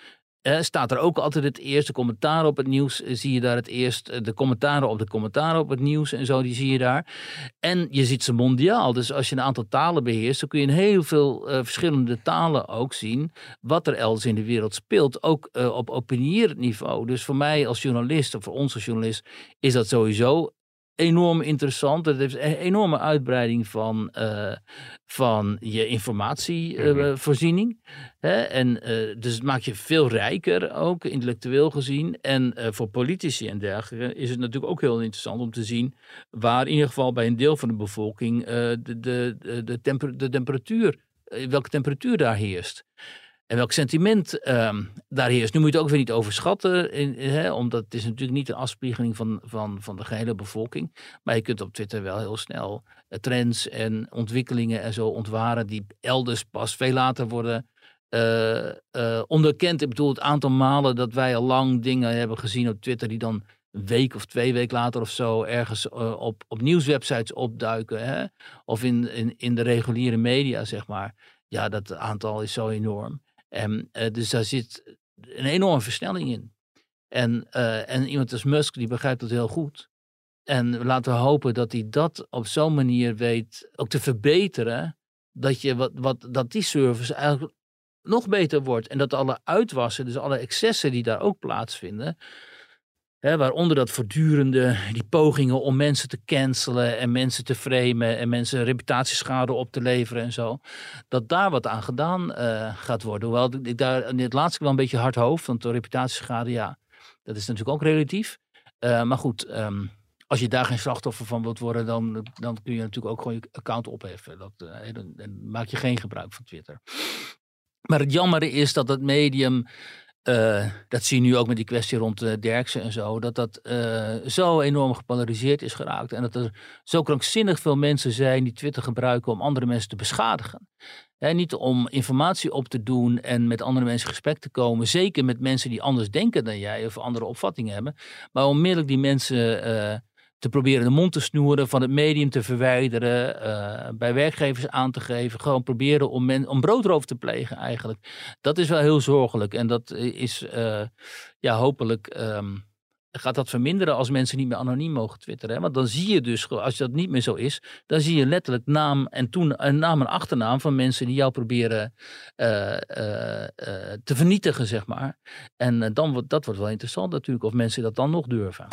uh, staat er ook altijd het eerste. Commentaar op het nieuws zie je daar het eerst. De commentaren op de commentaren op het nieuws en zo, die zie je daar. En je ziet ze mondiaal. Dus als je een aantal talen beheerst, dan kun je in heel veel verschillende talen ook zien wat er elders in de wereld speelt. Ook op opinierend niveau. Dus voor mij als journalist, of voor ons als journalist, is dat sowieso enorm interessant. Het heeft een enorme uitbreiding van, uh, van je informatievoorziening. Uh, en uh, dus het maakt je veel rijker ook, intellectueel gezien. En voor politici en dergelijke is het natuurlijk ook heel interessant om te zien waar in ieder geval bij een deel van de bevolking de, de, de, temper, de temperatuur, welke temperatuur daar heerst. En welk sentiment um, daar heerst. Nu moet je het ook weer niet overschatten, hè, omdat het is natuurlijk niet een afspiegeling van, van, van de gehele bevolking. Maar je kunt op Twitter wel heel snel uh, trends en ontwikkelingen en zo ontwaren die elders pas veel later worden uh, onderkend. Ik bedoel, het aantal malen dat wij al lang dingen hebben gezien op Twitter die dan een week of twee weken later of zo ergens op, op nieuwswebsites opduiken. Hè? Of in, in, in de reguliere media, zeg maar. Ja, dat aantal is zo enorm. En, uh, dus daar zit een enorme versnelling in. En, uh, en iemand als Musk, die begrijpt dat heel goed. En laten we hopen dat hij dat op zo'n manier weet ook te verbeteren. Dat, je wat, wat, dat die service eigenlijk nog beter wordt. En dat alle uitwassen, dus alle excessen die daar ook plaatsvinden, waaronder dat voortdurende, die pogingen om mensen te cancelen en mensen te framen en mensen reputatieschade op te leveren en zo. Dat daar wat aan gedaan uh, gaat worden. Hoewel ik daar in het laatste wel een beetje hard hoofd, want de reputatieschade, ja, dat is natuurlijk ook relatief. Uh, maar goed, um, als je daar geen slachtoffer van wilt worden, dan, dan kun je natuurlijk ook gewoon je account opheffen. Dat, dan, dan maak je geen gebruik van Twitter. Maar het jammer is dat het medium uh, dat zie je nu ook met die kwestie rond uh, Derksen en zo. Dat dat uh, zo enorm gepolariseerd is geraakt. En dat er zo krankzinnig veel mensen zijn die Twitter gebruiken om andere mensen te beschadigen. Niet om informatie op te doen en met andere mensen in gesprek te komen. Zeker met mensen die anders denken dan jij of andere opvattingen hebben. Maar onmiddellijk die mensen te proberen de mond te snoeren, van het medium te verwijderen, uh, bij werkgevers aan te geven. Gewoon proberen om, men, om broodroof te plegen eigenlijk. Dat is wel heel zorgelijk en dat is uh, ja, hopelijk um, gaat dat verminderen als mensen niet meer anoniem mogen twitteren. Hè? Want dan zie je dus, als dat niet meer zo is, dan zie je letterlijk naam en, toen, een naam en achternaam van mensen die jou proberen uh, te vernietigen, zeg maar. En dan wordt dat wordt wel interessant natuurlijk, of mensen dat dan nog durven.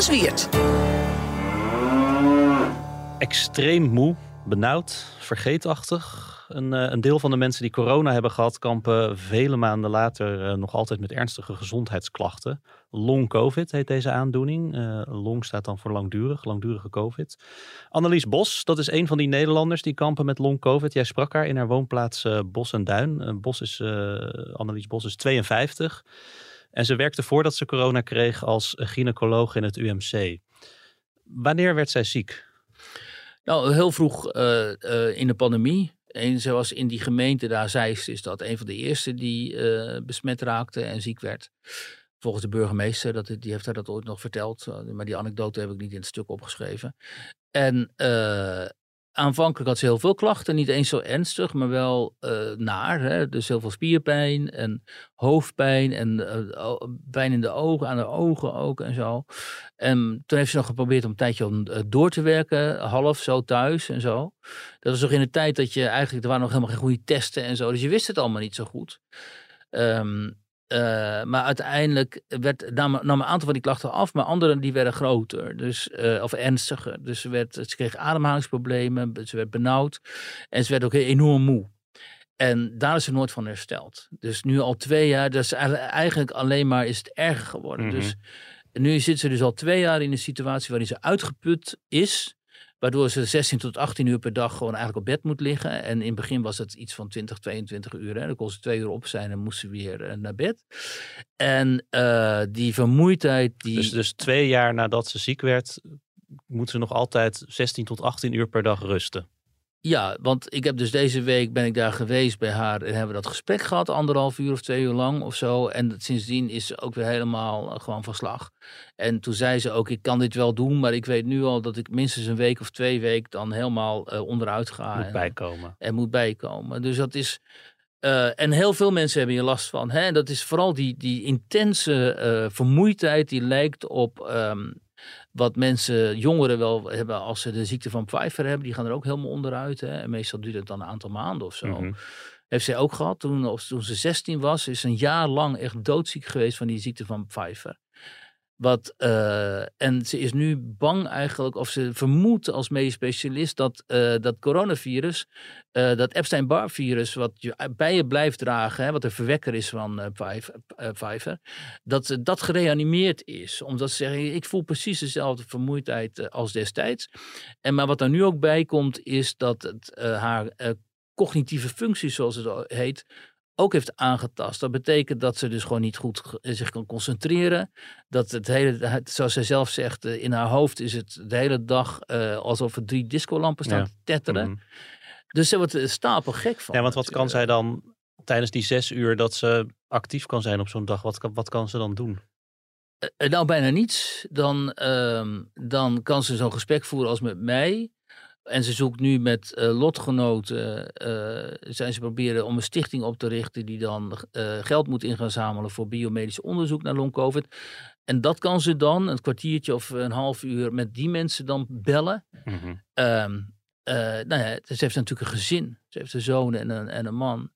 Was Wiert. Extreem moe, benauwd, vergeetachtig. Een, uh, een, deel van de mensen die corona hebben gehad, kampen vele maanden later uh, nog altijd met ernstige gezondheidsklachten. Long COVID heet deze aandoening. Uh, long staat dan voor langdurig, langdurige COVID. Annelies Bos, dat is een van die Nederlanders die kampen met long COVID. Jij sprak haar in haar woonplaats Bos en Duin. Bos is, Annelies Bos is 52. En ze werkte voordat ze corona kreeg als gynaecoloog in het UMC. Wanneer werd zij ziek? Nou, heel vroeg uh, uh, in de pandemie. En zoals in die gemeente daar, Zeist, is dat een van de eerste die uh, besmet raakte en ziek werd. Volgens de burgemeester, dat, die heeft haar dat ooit nog verteld. Maar die anekdote heb ik niet in het stuk opgeschreven. En aanvankelijk had ze heel veel klachten, niet eens zo ernstig, maar wel uh, naar. Hè? Dus heel veel spierpijn en hoofdpijn en uh, pijn in de ogen, aan de ogen ook en zo. En toen heeft ze nog geprobeerd om een tijdje om, uh, door te werken, half zo thuis en zo. Dat was nog in de tijd dat je eigenlijk, er waren nog helemaal geen goede testen en zo, dus je wist het allemaal niet zo goed. Um, uh, maar uiteindelijk werd, nam, nam, een aantal van die klachten af, maar andere die werden groter dus, uh, of ernstiger. Dus ze, werd, ze kreeg ademhalingsproblemen, ze werd benauwd en ze werd ook enorm moe. En daar is ze nooit van hersteld. Dus nu al twee jaar, dus eigenlijk alleen maar is het erger geworden. Mm -hmm. Dus nu zit ze dus al twee jaar in een situatie waarin ze uitgeput is. Waardoor ze 16 tot 18 uur per dag gewoon eigenlijk op bed moet liggen. En in het begin was het iets van 20, 22 uur. Hè. Dan kon ze twee uur op zijn en moest ze weer uh, naar bed. En uh, die vermoeidheid. Die... Dus, dus twee jaar nadat ze ziek werd, moet ze nog altijd 16 tot 18 uur per dag rusten. Ja, want ik heb dus deze week ben ik daar geweest bij haar en hebben we dat gesprek gehad, anderhalf uur of twee uur lang of zo. En sindsdien is ze ook weer helemaal uh, gewoon van slag. En toen zei ze ook, ik kan dit wel doen, maar ik weet nu al dat ik minstens een week of twee weken dan helemaal uh, onderuit ga. Moet en, bijkomen. En moet bijkomen. Dus dat is, uh, en heel veel mensen hebben hier last van. Hè? Dat is vooral die, die intense vermoeidheid die lijkt op... Um, wat mensen, jongeren wel hebben als ze de ziekte van Pfeiffer hebben. Die gaan er ook helemaal onderuit. Hè? En meestal duurt het dan een aantal maanden of zo. Mm -hmm. Heeft zij ook gehad toen, toen ze 16 was. Is een jaar lang echt doodziek geweest van die ziekte van Pfeiffer. Wat, uh, en ze is nu bang eigenlijk, of ze vermoedt als medisch specialist dat uh, dat coronavirus, uh, dat Epstein-Barr-virus, wat je bij je blijft dragen, hè, wat de verwekker is van Pfeiffer, dat dat gereanimeerd is. Omdat ze zeggen, ik voel precies dezelfde vermoeidheid als destijds. En maar wat er nu ook bij komt, is dat het haar cognitieve functies, zoals het heet, ook heeft aangetast. Dat betekent dat ze dus gewoon niet goed zich kan concentreren. Dat het hele, zoals zij zelf zegt, in haar hoofd is het de hele dag uh, alsof er drie discolampen staan ja. te tetteren. Mm -hmm. Dus ze wordt stapel gek van. Ja, want wat kan zij dan tijdens die zes uur dat ze actief kan zijn op zo'n dag, wat, wat kan ze dan doen? Uh, nou, bijna niets. Dan, uh, dan kan ze zo'n gesprek voeren als met mij. En ze zoekt nu met uh, lotgenoten, uh, zijn ze proberen om een stichting op te richten die dan uh, geld moet in gaan zamelen voor biomedisch onderzoek naar long-covid. En dat kan ze dan een kwartiertje of een half uur met die mensen dan bellen. Mm -hmm. um, nou ja, ze heeft natuurlijk een gezin. Ze heeft een zoon en een, en een man.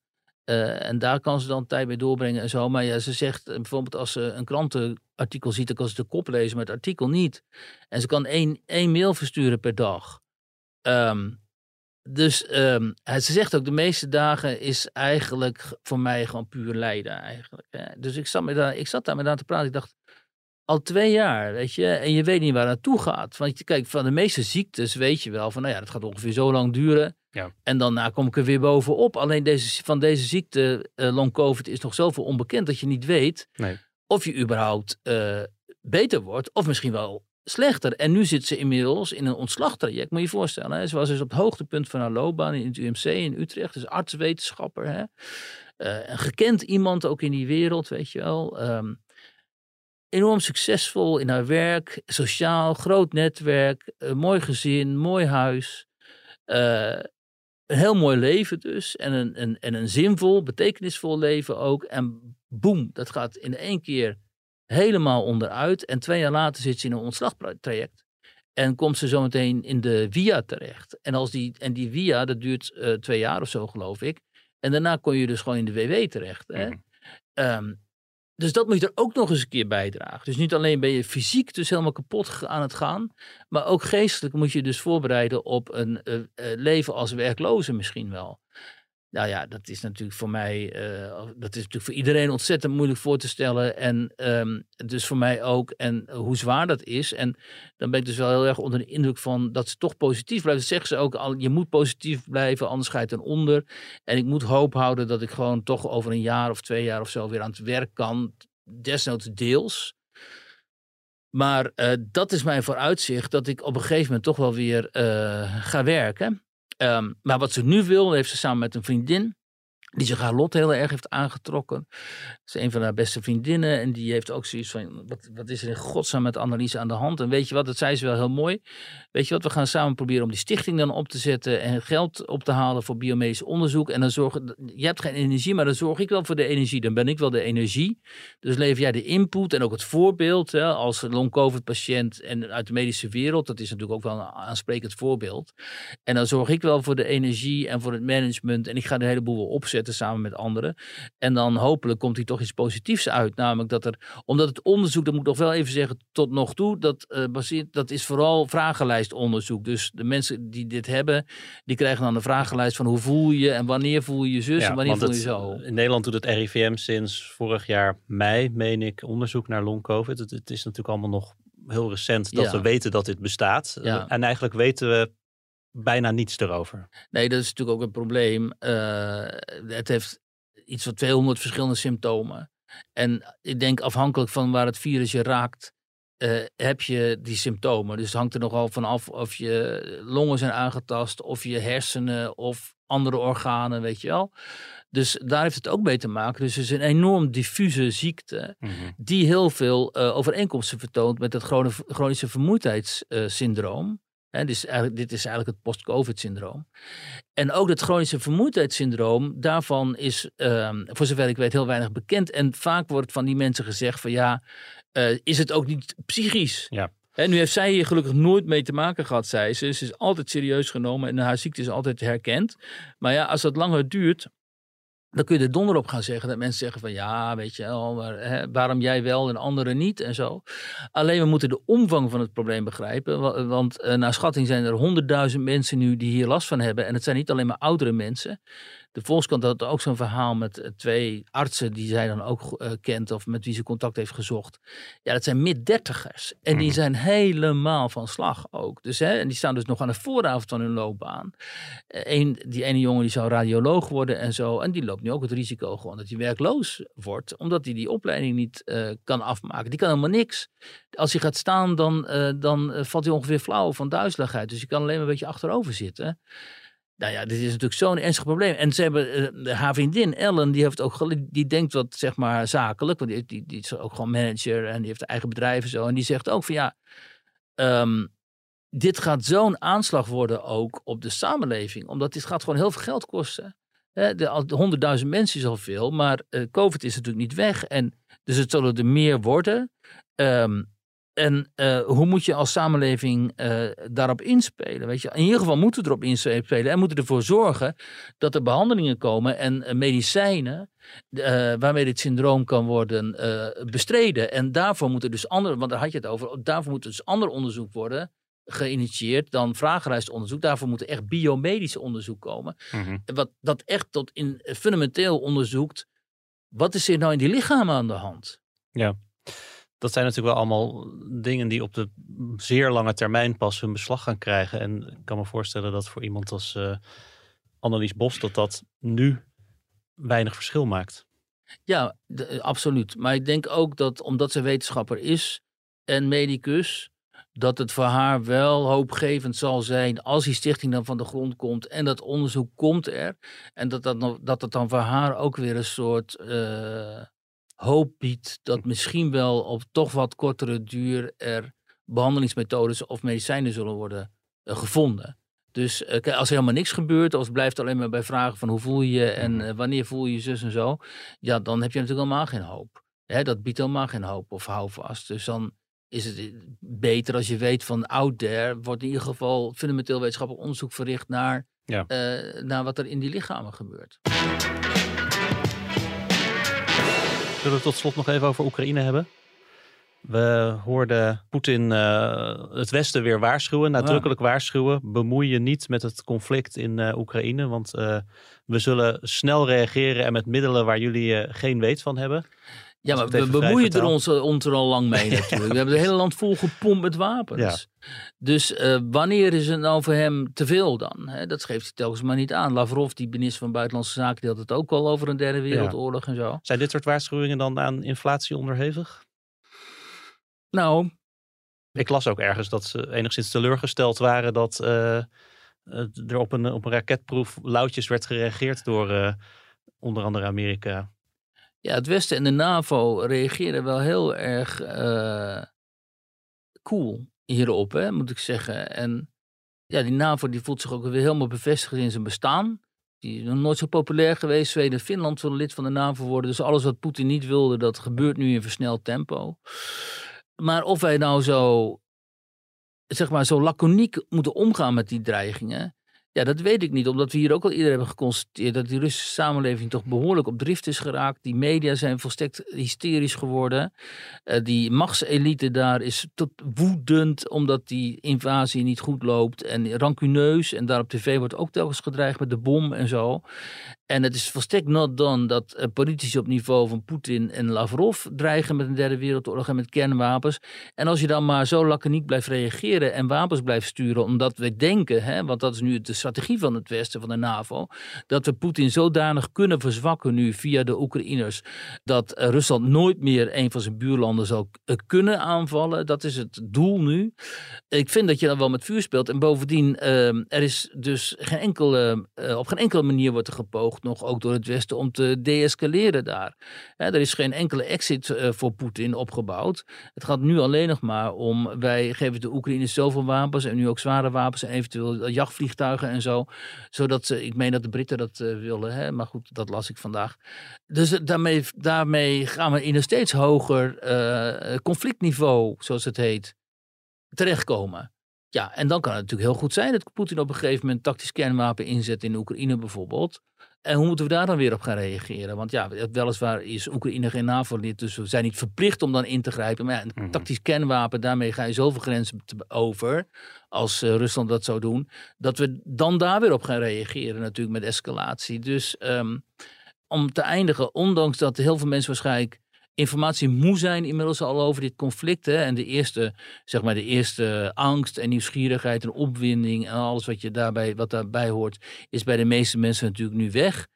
en daar kan ze dan tijd mee doorbrengen en zo. Maar ja, ze zegt bijvoorbeeld als ze een krantenartikel ziet, dan kan ze de kop lezen, maar het artikel niet. En ze kan één, één mail versturen per dag. Um, dus um, ze zegt ook, de meeste dagen is eigenlijk voor mij gewoon puur lijden eigenlijk. Hè. Dus ik zat, me daar, ik zat daar met aan te praten. Ik dacht, al twee jaar, weet je, en je weet niet waar het naartoe gaat. Want kijk, van de meeste ziektes weet je wel van, nou ja, dat gaat ongeveer zo lang duren. Ja. En daarna kom ik er weer bovenop. Alleen deze, van deze ziekte, uh, long covid, is nog zoveel onbekend dat je niet weet nee. of je überhaupt uh, beter wordt. Of misschien wel slechter. En nu zit ze inmiddels in een ontslagtraject. Moet je je voorstellen. Hè? Ze was dus op het hoogtepunt van haar loopbaan in het UMC in Utrecht. Dus artswetenschapper. Hè? Uh, een gekend iemand ook in die wereld, weet je wel. Um, enorm succesvol in haar werk. Sociaal, groot netwerk. Een mooi gezin, mooi huis. Uh, een heel mooi leven dus. En een, een, en een zinvol, betekenisvol leven ook. En boem, dat gaat in één keer helemaal onderuit. En twee jaar later zit ze in een ontslagtraject. En komt ze zometeen in de via terecht. En, als die, en die via, dat duurt uh, twee jaar of zo, geloof ik. En daarna kon je dus gewoon in de WW terecht. Hè? Mm. Um, dus dat moet je er ook nog eens een keer bijdragen. Dus niet alleen ben je fysiek dus helemaal kapot aan het gaan. Maar ook geestelijk moet je dus voorbereiden op een uh, uh, leven als werkloze misschien wel. Nou ja, dat is natuurlijk voor mij, uh, dat is natuurlijk voor iedereen ontzettend moeilijk voor te stellen. En um, dus voor mij ook. En hoe zwaar dat is. En dan ben ik dus wel heel erg onder de indruk van dat ze toch positief blijven. Zeggen ze ook al, je moet positief blijven, anders ga je ten onder. En ik moet hoop houden dat ik gewoon toch over een jaar of twee jaar of zo weer aan het werk kan. Desnoods deels. Maar uh, dat is mijn vooruitzicht dat ik op een gegeven moment toch wel weer uh, ga werken. Um, maar wat ze nu wil, heeft ze samen met een vriendin. Die zich haar lot heel erg heeft aangetrokken. Dat is een van haar beste vriendinnen. En die heeft ook zoiets van, wat, wat is er in godsnaam met Annelies aan de hand? En weet je wat, dat zei ze wel heel mooi. Weet je wat, we gaan samen proberen om die stichting dan op te zetten. En geld op te halen voor biomedisch onderzoek. En dan zorgen, je hebt geen energie, maar dan zorg ik wel voor de energie. Dan ben ik wel de energie. Dus lever jij de input en ook het voorbeeld. Hè, als long-covid patiënt en uit de medische wereld. Dat is natuurlijk ook wel een aansprekend voorbeeld. En dan zorg ik wel voor de energie en voor het management. En ik ga de hele boel wel opzetten samen met anderen. En dan hopelijk komt hier toch iets positiefs uit. Namelijk dat er, omdat het onderzoek, dat moet ik nog wel even zeggen, tot nog toe, dat, uh, baseert, dat is vooral vragenlijstonderzoek. Dus de mensen die dit hebben, die krijgen dan een vragenlijst van hoe voel je en wanneer voel je je zus en wanneer voel je zo. In Nederland doet het RIVM sinds vorig jaar mei, meen ik, onderzoek naar long-covid. Het, het is natuurlijk allemaal nog heel recent dat we weten dat dit bestaat. Ja. En eigenlijk weten we bijna niets erover. Nee, dat is natuurlijk ook een probleem. Uh, het heeft iets van 200 verschillende symptomen. En ik denk afhankelijk van waar het virus je raakt, uh, heb je die symptomen. Dus het hangt er nogal van af of je longen zijn aangetast, of je hersenen of andere organen, weet je wel. Dus daar heeft het ook mee te maken. Dus het is een enorm diffuse ziekte, mm -hmm. die heel veel uh, overeenkomsten vertoont met het chronische vermoeidheidssyndroom. He, dus dit is eigenlijk het post-COVID-syndroom. En ook het chronische vermoeidheidssyndroom, daarvan is, um, voor zover ik weet, heel weinig bekend. En vaak wordt van die mensen gezegd van ja, uh, is het ook niet psychisch? Ja. En nu heeft zij hier gelukkig nooit mee te maken gehad, zei ze. Ze is altijd serieus genomen en haar ziekte is altijd herkend. Maar ja, als dat langer duurt, dan kun je er donder op gaan zeggen dat mensen zeggen van ja, weet je wel, maar, hè, waarom jij wel en anderen niet en zo. Alleen we moeten de omvang van het probleem begrijpen, want uh, naar schatting zijn er honderdduizend mensen nu die hier last van hebben. En het zijn niet alleen maar oudere mensen. De Volkskrant had ook zo'n verhaal met uh, twee artsen die zij dan ook uh, kent of met wie ze contact heeft gezocht. Ja, dat zijn mid-dertigers. En die zijn helemaal van slag ook. Dus, hè, en die staan dus nog aan de vooravond van hun loopbaan. Een, die ene jongen die zou radioloog worden en zo. En die loopt nu ook het risico gewoon dat hij werkloos wordt. Omdat hij die opleiding niet uh, kan afmaken. Die kan helemaal niks. Als hij gaat staan, dan, uh, dan valt hij ongeveer flauw van duizeligheid. Dus je kan alleen maar een beetje achterover zitten. Nou ja, dit is natuurlijk zo'n ernstig probleem. En ze hebben, uh, haar vriendin Ellen, die heeft ook, die denkt wat, zeg maar, zakelijk. Want die, die, is ook gewoon manager en die heeft eigen bedrijf en zo. En die zegt ook van ja, um, dit gaat zo'n aanslag worden ook op de samenleving. Omdat dit gaat gewoon heel veel geld kosten. De 100.000 mensen is al veel, maar uh, COVID is natuurlijk niet weg. En dus het zullen er meer worden. Um, en uh, hoe moet je als samenleving uh, daarop inspelen? Weet je? In ieder geval moeten we erop inspelen en moeten ervoor zorgen dat er behandelingen komen en uh, medicijnen waarmee dit syndroom kan worden bestreden. En daarvoor moet er dus andere, want daar had je het over, daarvoor moet er dus ander onderzoek worden geïnitieerd dan vragenlijstonderzoek. Daarvoor moet er echt biomedisch onderzoek komen. Mm -hmm. Wat dat echt tot in fundamenteel onderzoekt. Wat is er nou in die lichamen aan de hand? Ja dat zijn natuurlijk wel allemaal dingen die op de zeer lange termijn pas hun beslag gaan krijgen. En ik kan me voorstellen dat voor iemand als uh, Annelies Bos dat dat nu weinig verschil maakt. Ja, de, absoluut. Maar ik denk ook dat omdat ze wetenschapper is en medicus, dat het voor haar wel hoopgevend zal zijn als die stichting dan van de grond komt en dat onderzoek komt er. En dat, dat, dat het dan voor haar ook weer een soort uh, hoop biedt dat misschien wel op toch wat kortere duur er behandelingsmethodes of medicijnen zullen worden uh, gevonden. Dus uh, als er helemaal niks gebeurt, of het blijft alleen maar bij vragen van hoe voel je je en uh, wanneer voel je je zus en zo, ja, dan heb je natuurlijk helemaal geen hoop. Hè, dat biedt helemaal geen hoop of houvast. Dus dan is het beter als je weet van out there wordt in ieder geval fundamenteel wetenschappelijk onderzoek verricht naar, ja. naar wat er in die lichamen gebeurt. Zullen we tot slot nog even over Oekraïne hebben? We hoorden Poetin uh, het Westen weer waarschuwen, nadrukkelijk ja. waarschuwen. Bemoei je niet met het conflict in uh, Oekraïne, want uh, we zullen snel reageren en met middelen waar jullie geen weet van hebben. Ja, maar we bemoeien er ons, ons er al lang mee natuurlijk. we hebben het hele land vol gepompt met wapens. Ja. Dus uh, wanneer is het nou voor hem te veel dan? He, dat geeft hij telkens maar niet aan. Lavrov, die minister van Buitenlandse Zaken, die had het ook al over een derde wereldoorlog ja. en zo. Zijn dit soort waarschuwingen dan aan inflatie onderhevig? Nou... Ik las ook ergens dat ze enigszins teleurgesteld waren dat uh, er op een, op een raketproef lauwtjes werd gereageerd door... Uh, onder andere Amerika. Ja, het Westen en de NAVO reageren wel heel erg uh, cool hierop, hè, moet ik zeggen. En ja, die NAVO die voelt zich ook weer helemaal bevestigd in zijn bestaan. Die is nog nooit zo populair geweest. Zweden en Finland willen lid van de NAVO worden. Dus alles wat Poetin niet wilde, dat gebeurt nu in versneld tempo. Maar of wij nou zo, zeg maar, zo laconiek moeten omgaan met die dreigingen. Ja, dat weet ik niet, omdat we hier ook al eerder hebben geconstateerd dat die Russische samenleving toch behoorlijk op drift is geraakt. Die media zijn volstrekt hysterisch geworden. Uh, die machtselite daar is tot woedend omdat die invasie niet goed loopt en rancuneus. En daar op tv wordt ook telkens gedreigd met de bom en zo. En het is volstrekt not done dat uh, politici op niveau van Poetin en Lavrov dreigen met een derde wereldoorlog en met kernwapens. En als je dan maar zo laconiek blijft reageren en wapens blijft sturen, omdat we denken, hè, want dat is nu de strategie van het Westen, van de NAVO, dat we Poetin zodanig kunnen verzwakken nu via de Oekraïners, dat uh, Rusland nooit meer een van zijn buurlanden zal uh, kunnen aanvallen. Dat is het doel nu. Ik vind dat je dan wel met vuur speelt. En bovendien, ehm, er is dus geen enkele, op geen enkele manier wordt er gepoogd nog ook door het Westen om te deescaleren daar. er is geen enkele exit uh, voor Poetin opgebouwd. Het gaat nu alleen nog maar om, wij geven de Oekraïners zoveel wapens en nu ook zware wapens en eventueel jachtvliegtuigen en zo. Zodat ze, ik meen dat de Britten dat uh, willen, hè? maar goed, dat las ik vandaag. Dus daarmee, daarmee gaan we in een steeds hoger conflictniveau, zoals het heet, terechtkomen. Ja, en dan kan het natuurlijk heel goed zijn dat Poetin op een gegeven moment tactisch kernwapen inzet in Oekraïne bijvoorbeeld. En hoe moeten we daar dan weer op gaan reageren? Want ja, weliswaar is Oekraïne geen NAVO-lid, dus we zijn niet verplicht om dan in te grijpen. Maar ja, een mhm. tactisch kernwapen, daarmee ga je zoveel grenzen over, als uh, Rusland dat zou doen, dat we dan daar weer op gaan reageren natuurlijk met escalatie. Dus um, om te eindigen, ondanks dat heel veel mensen waarschijnlijk informatie moe zijn inmiddels al over dit conflict. Hè? En de eerste, zeg maar, de eerste angst en nieuwsgierigheid en opwinding en alles wat, je daarbij, wat daarbij hoort, is bij de meeste mensen natuurlijk nu weg.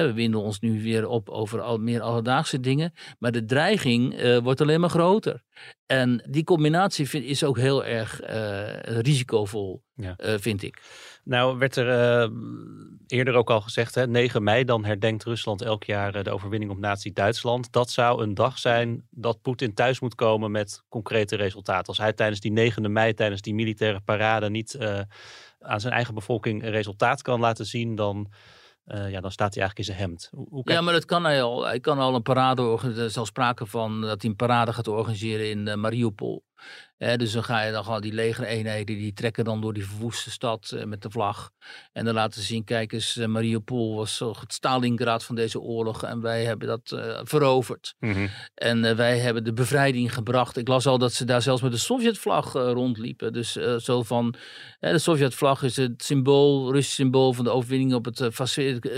We winden ons nu weer op over al meer alledaagse dingen. Maar de dreiging uh, wordt alleen maar groter. En die combinatie vind, is ook heel erg uh, risicovol, ja. uh, vind ik. Nou, werd er eerder ook al gezegd, hè, 9 mei, dan herdenkt Rusland elk jaar de overwinning op Nazi-Duitsland. Dat zou een dag zijn dat Poetin thuis moet komen met concrete resultaten. Als hij tijdens die 9 mei, tijdens die militaire parade, niet aan zijn eigen bevolking een resultaat kan laten zien, dan. Uh, ja, dan staat hij eigenlijk in zijn hemd. Hoe, hoe ja, maar dat kan hij al. Hij kan al een parade organiseren. Er is al sprake van dat hij een parade gaat organiseren in uh, Mariupol dus dan ga je dan gewoon die legereenheden, die trekken dan door die verwoeste stad eh, met de vlag. En dan laten ze zien, kijk eens, uh, Mariupol was het Stalingrad van deze oorlog. En wij hebben dat uh, veroverd. Mm En wij hebben de bevrijding gebracht. Ik las al dat ze daar zelfs met de Sovjetvlag rondliepen. Dus zo van, de Sovjetvlag is het symbool, Russisch symbool van de overwinning op het,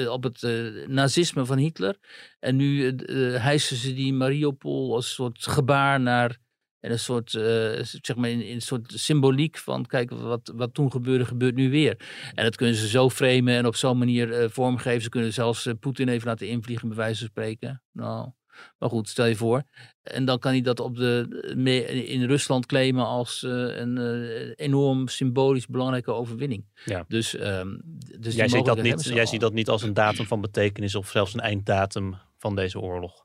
op het nazisme van Hitler. En nu hijsen ze die Mariupol als soort gebaar naar en een soort, uh, zeg maar, in, in, een soort symboliek van, kijk, wat, wat toen gebeurde, gebeurt nu weer. En dat kunnen ze zo framen en op zo'n manier uh, vormgeven. Ze kunnen zelfs uh, Poetin even laten invliegen, bij wijze van spreken. Nou, maar goed, stel je voor. En dan kan hij dat op de, in Rusland claimen als een enorm symbolisch belangrijke overwinning. Ja. Dus, um, dus jij, ziet dat, niet, jij ziet dat niet als een datum van betekenis of zelfs een einddatum van deze oorlog?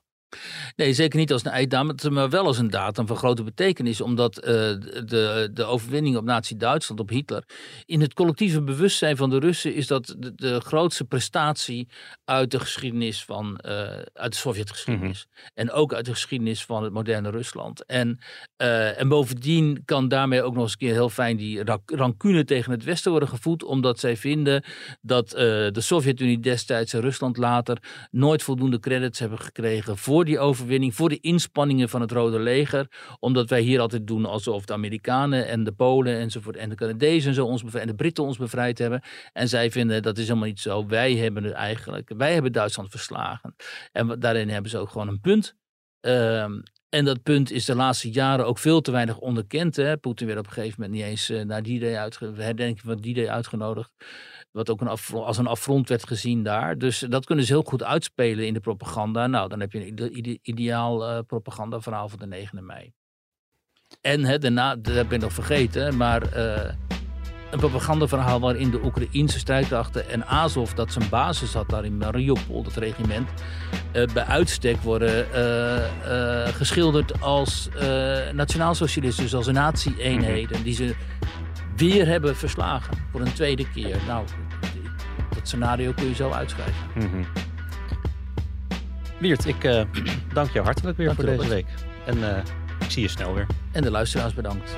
Nee, zeker niet als een einddatum, maar wel als een datum van grote betekenis. Omdat uh, de, de overwinning op Nazi-Duitsland, op Hitler, in het collectieve bewustzijn van de Russen is dat de, de grootste prestatie uit de geschiedenis van, uh, uit de Sovjetgeschiedenis. Mm En ook uit de geschiedenis van het moderne Rusland. En, uh, en bovendien kan daarmee ook nog eens een keer heel fijn die rancune tegen het Westen worden gevoed. Omdat zij vinden dat de Sovjet-Unie destijds en Rusland later nooit voldoende credits hebben gekregen voor voor die overwinning, voor de inspanningen van het Rode Leger. Omdat wij hier altijd doen alsof de Amerikanen en de Polen enzovoort en de Canadezen en, zo ons de Britten ons bevrijd hebben. En zij vinden dat is helemaal niet zo. Wij hebben het eigenlijk, wij hebben Duitsland verslagen. En daarin hebben ze ook gewoon een punt. Um, en dat punt is de laatste jaren ook veel te weinig onderkend. Poetin werd op een gegeven moment niet eens uh, naar die day uitgenodigd, herdenking van die day uitgenodigd. Wat ook een als een affront werd gezien daar. Dus dat kunnen ze heel goed uitspelen in de propaganda. Nou, dan heb je een ideaal uh, propagandaverhaal van de 9 mei. En hè, daarna, dat ben ik nog vergeten, maar uh, een propagandaverhaal waarin de Oekraïnse strijdkrachten en Azov, dat zijn basis had daar in Mariupol, dat regiment, uh, bij uitstek worden uh, geschilderd als nationaalsocialisten, dus als nazi-eenheden, die ze weer hebben verslagen voor een tweede keer. Nou, dat scenario kun je zo uitschrijven. Mm -hmm. Wiert, ik dank jou hartelijk weer dank voor deze week. En ik zie je snel weer. En de luisteraars bedankt.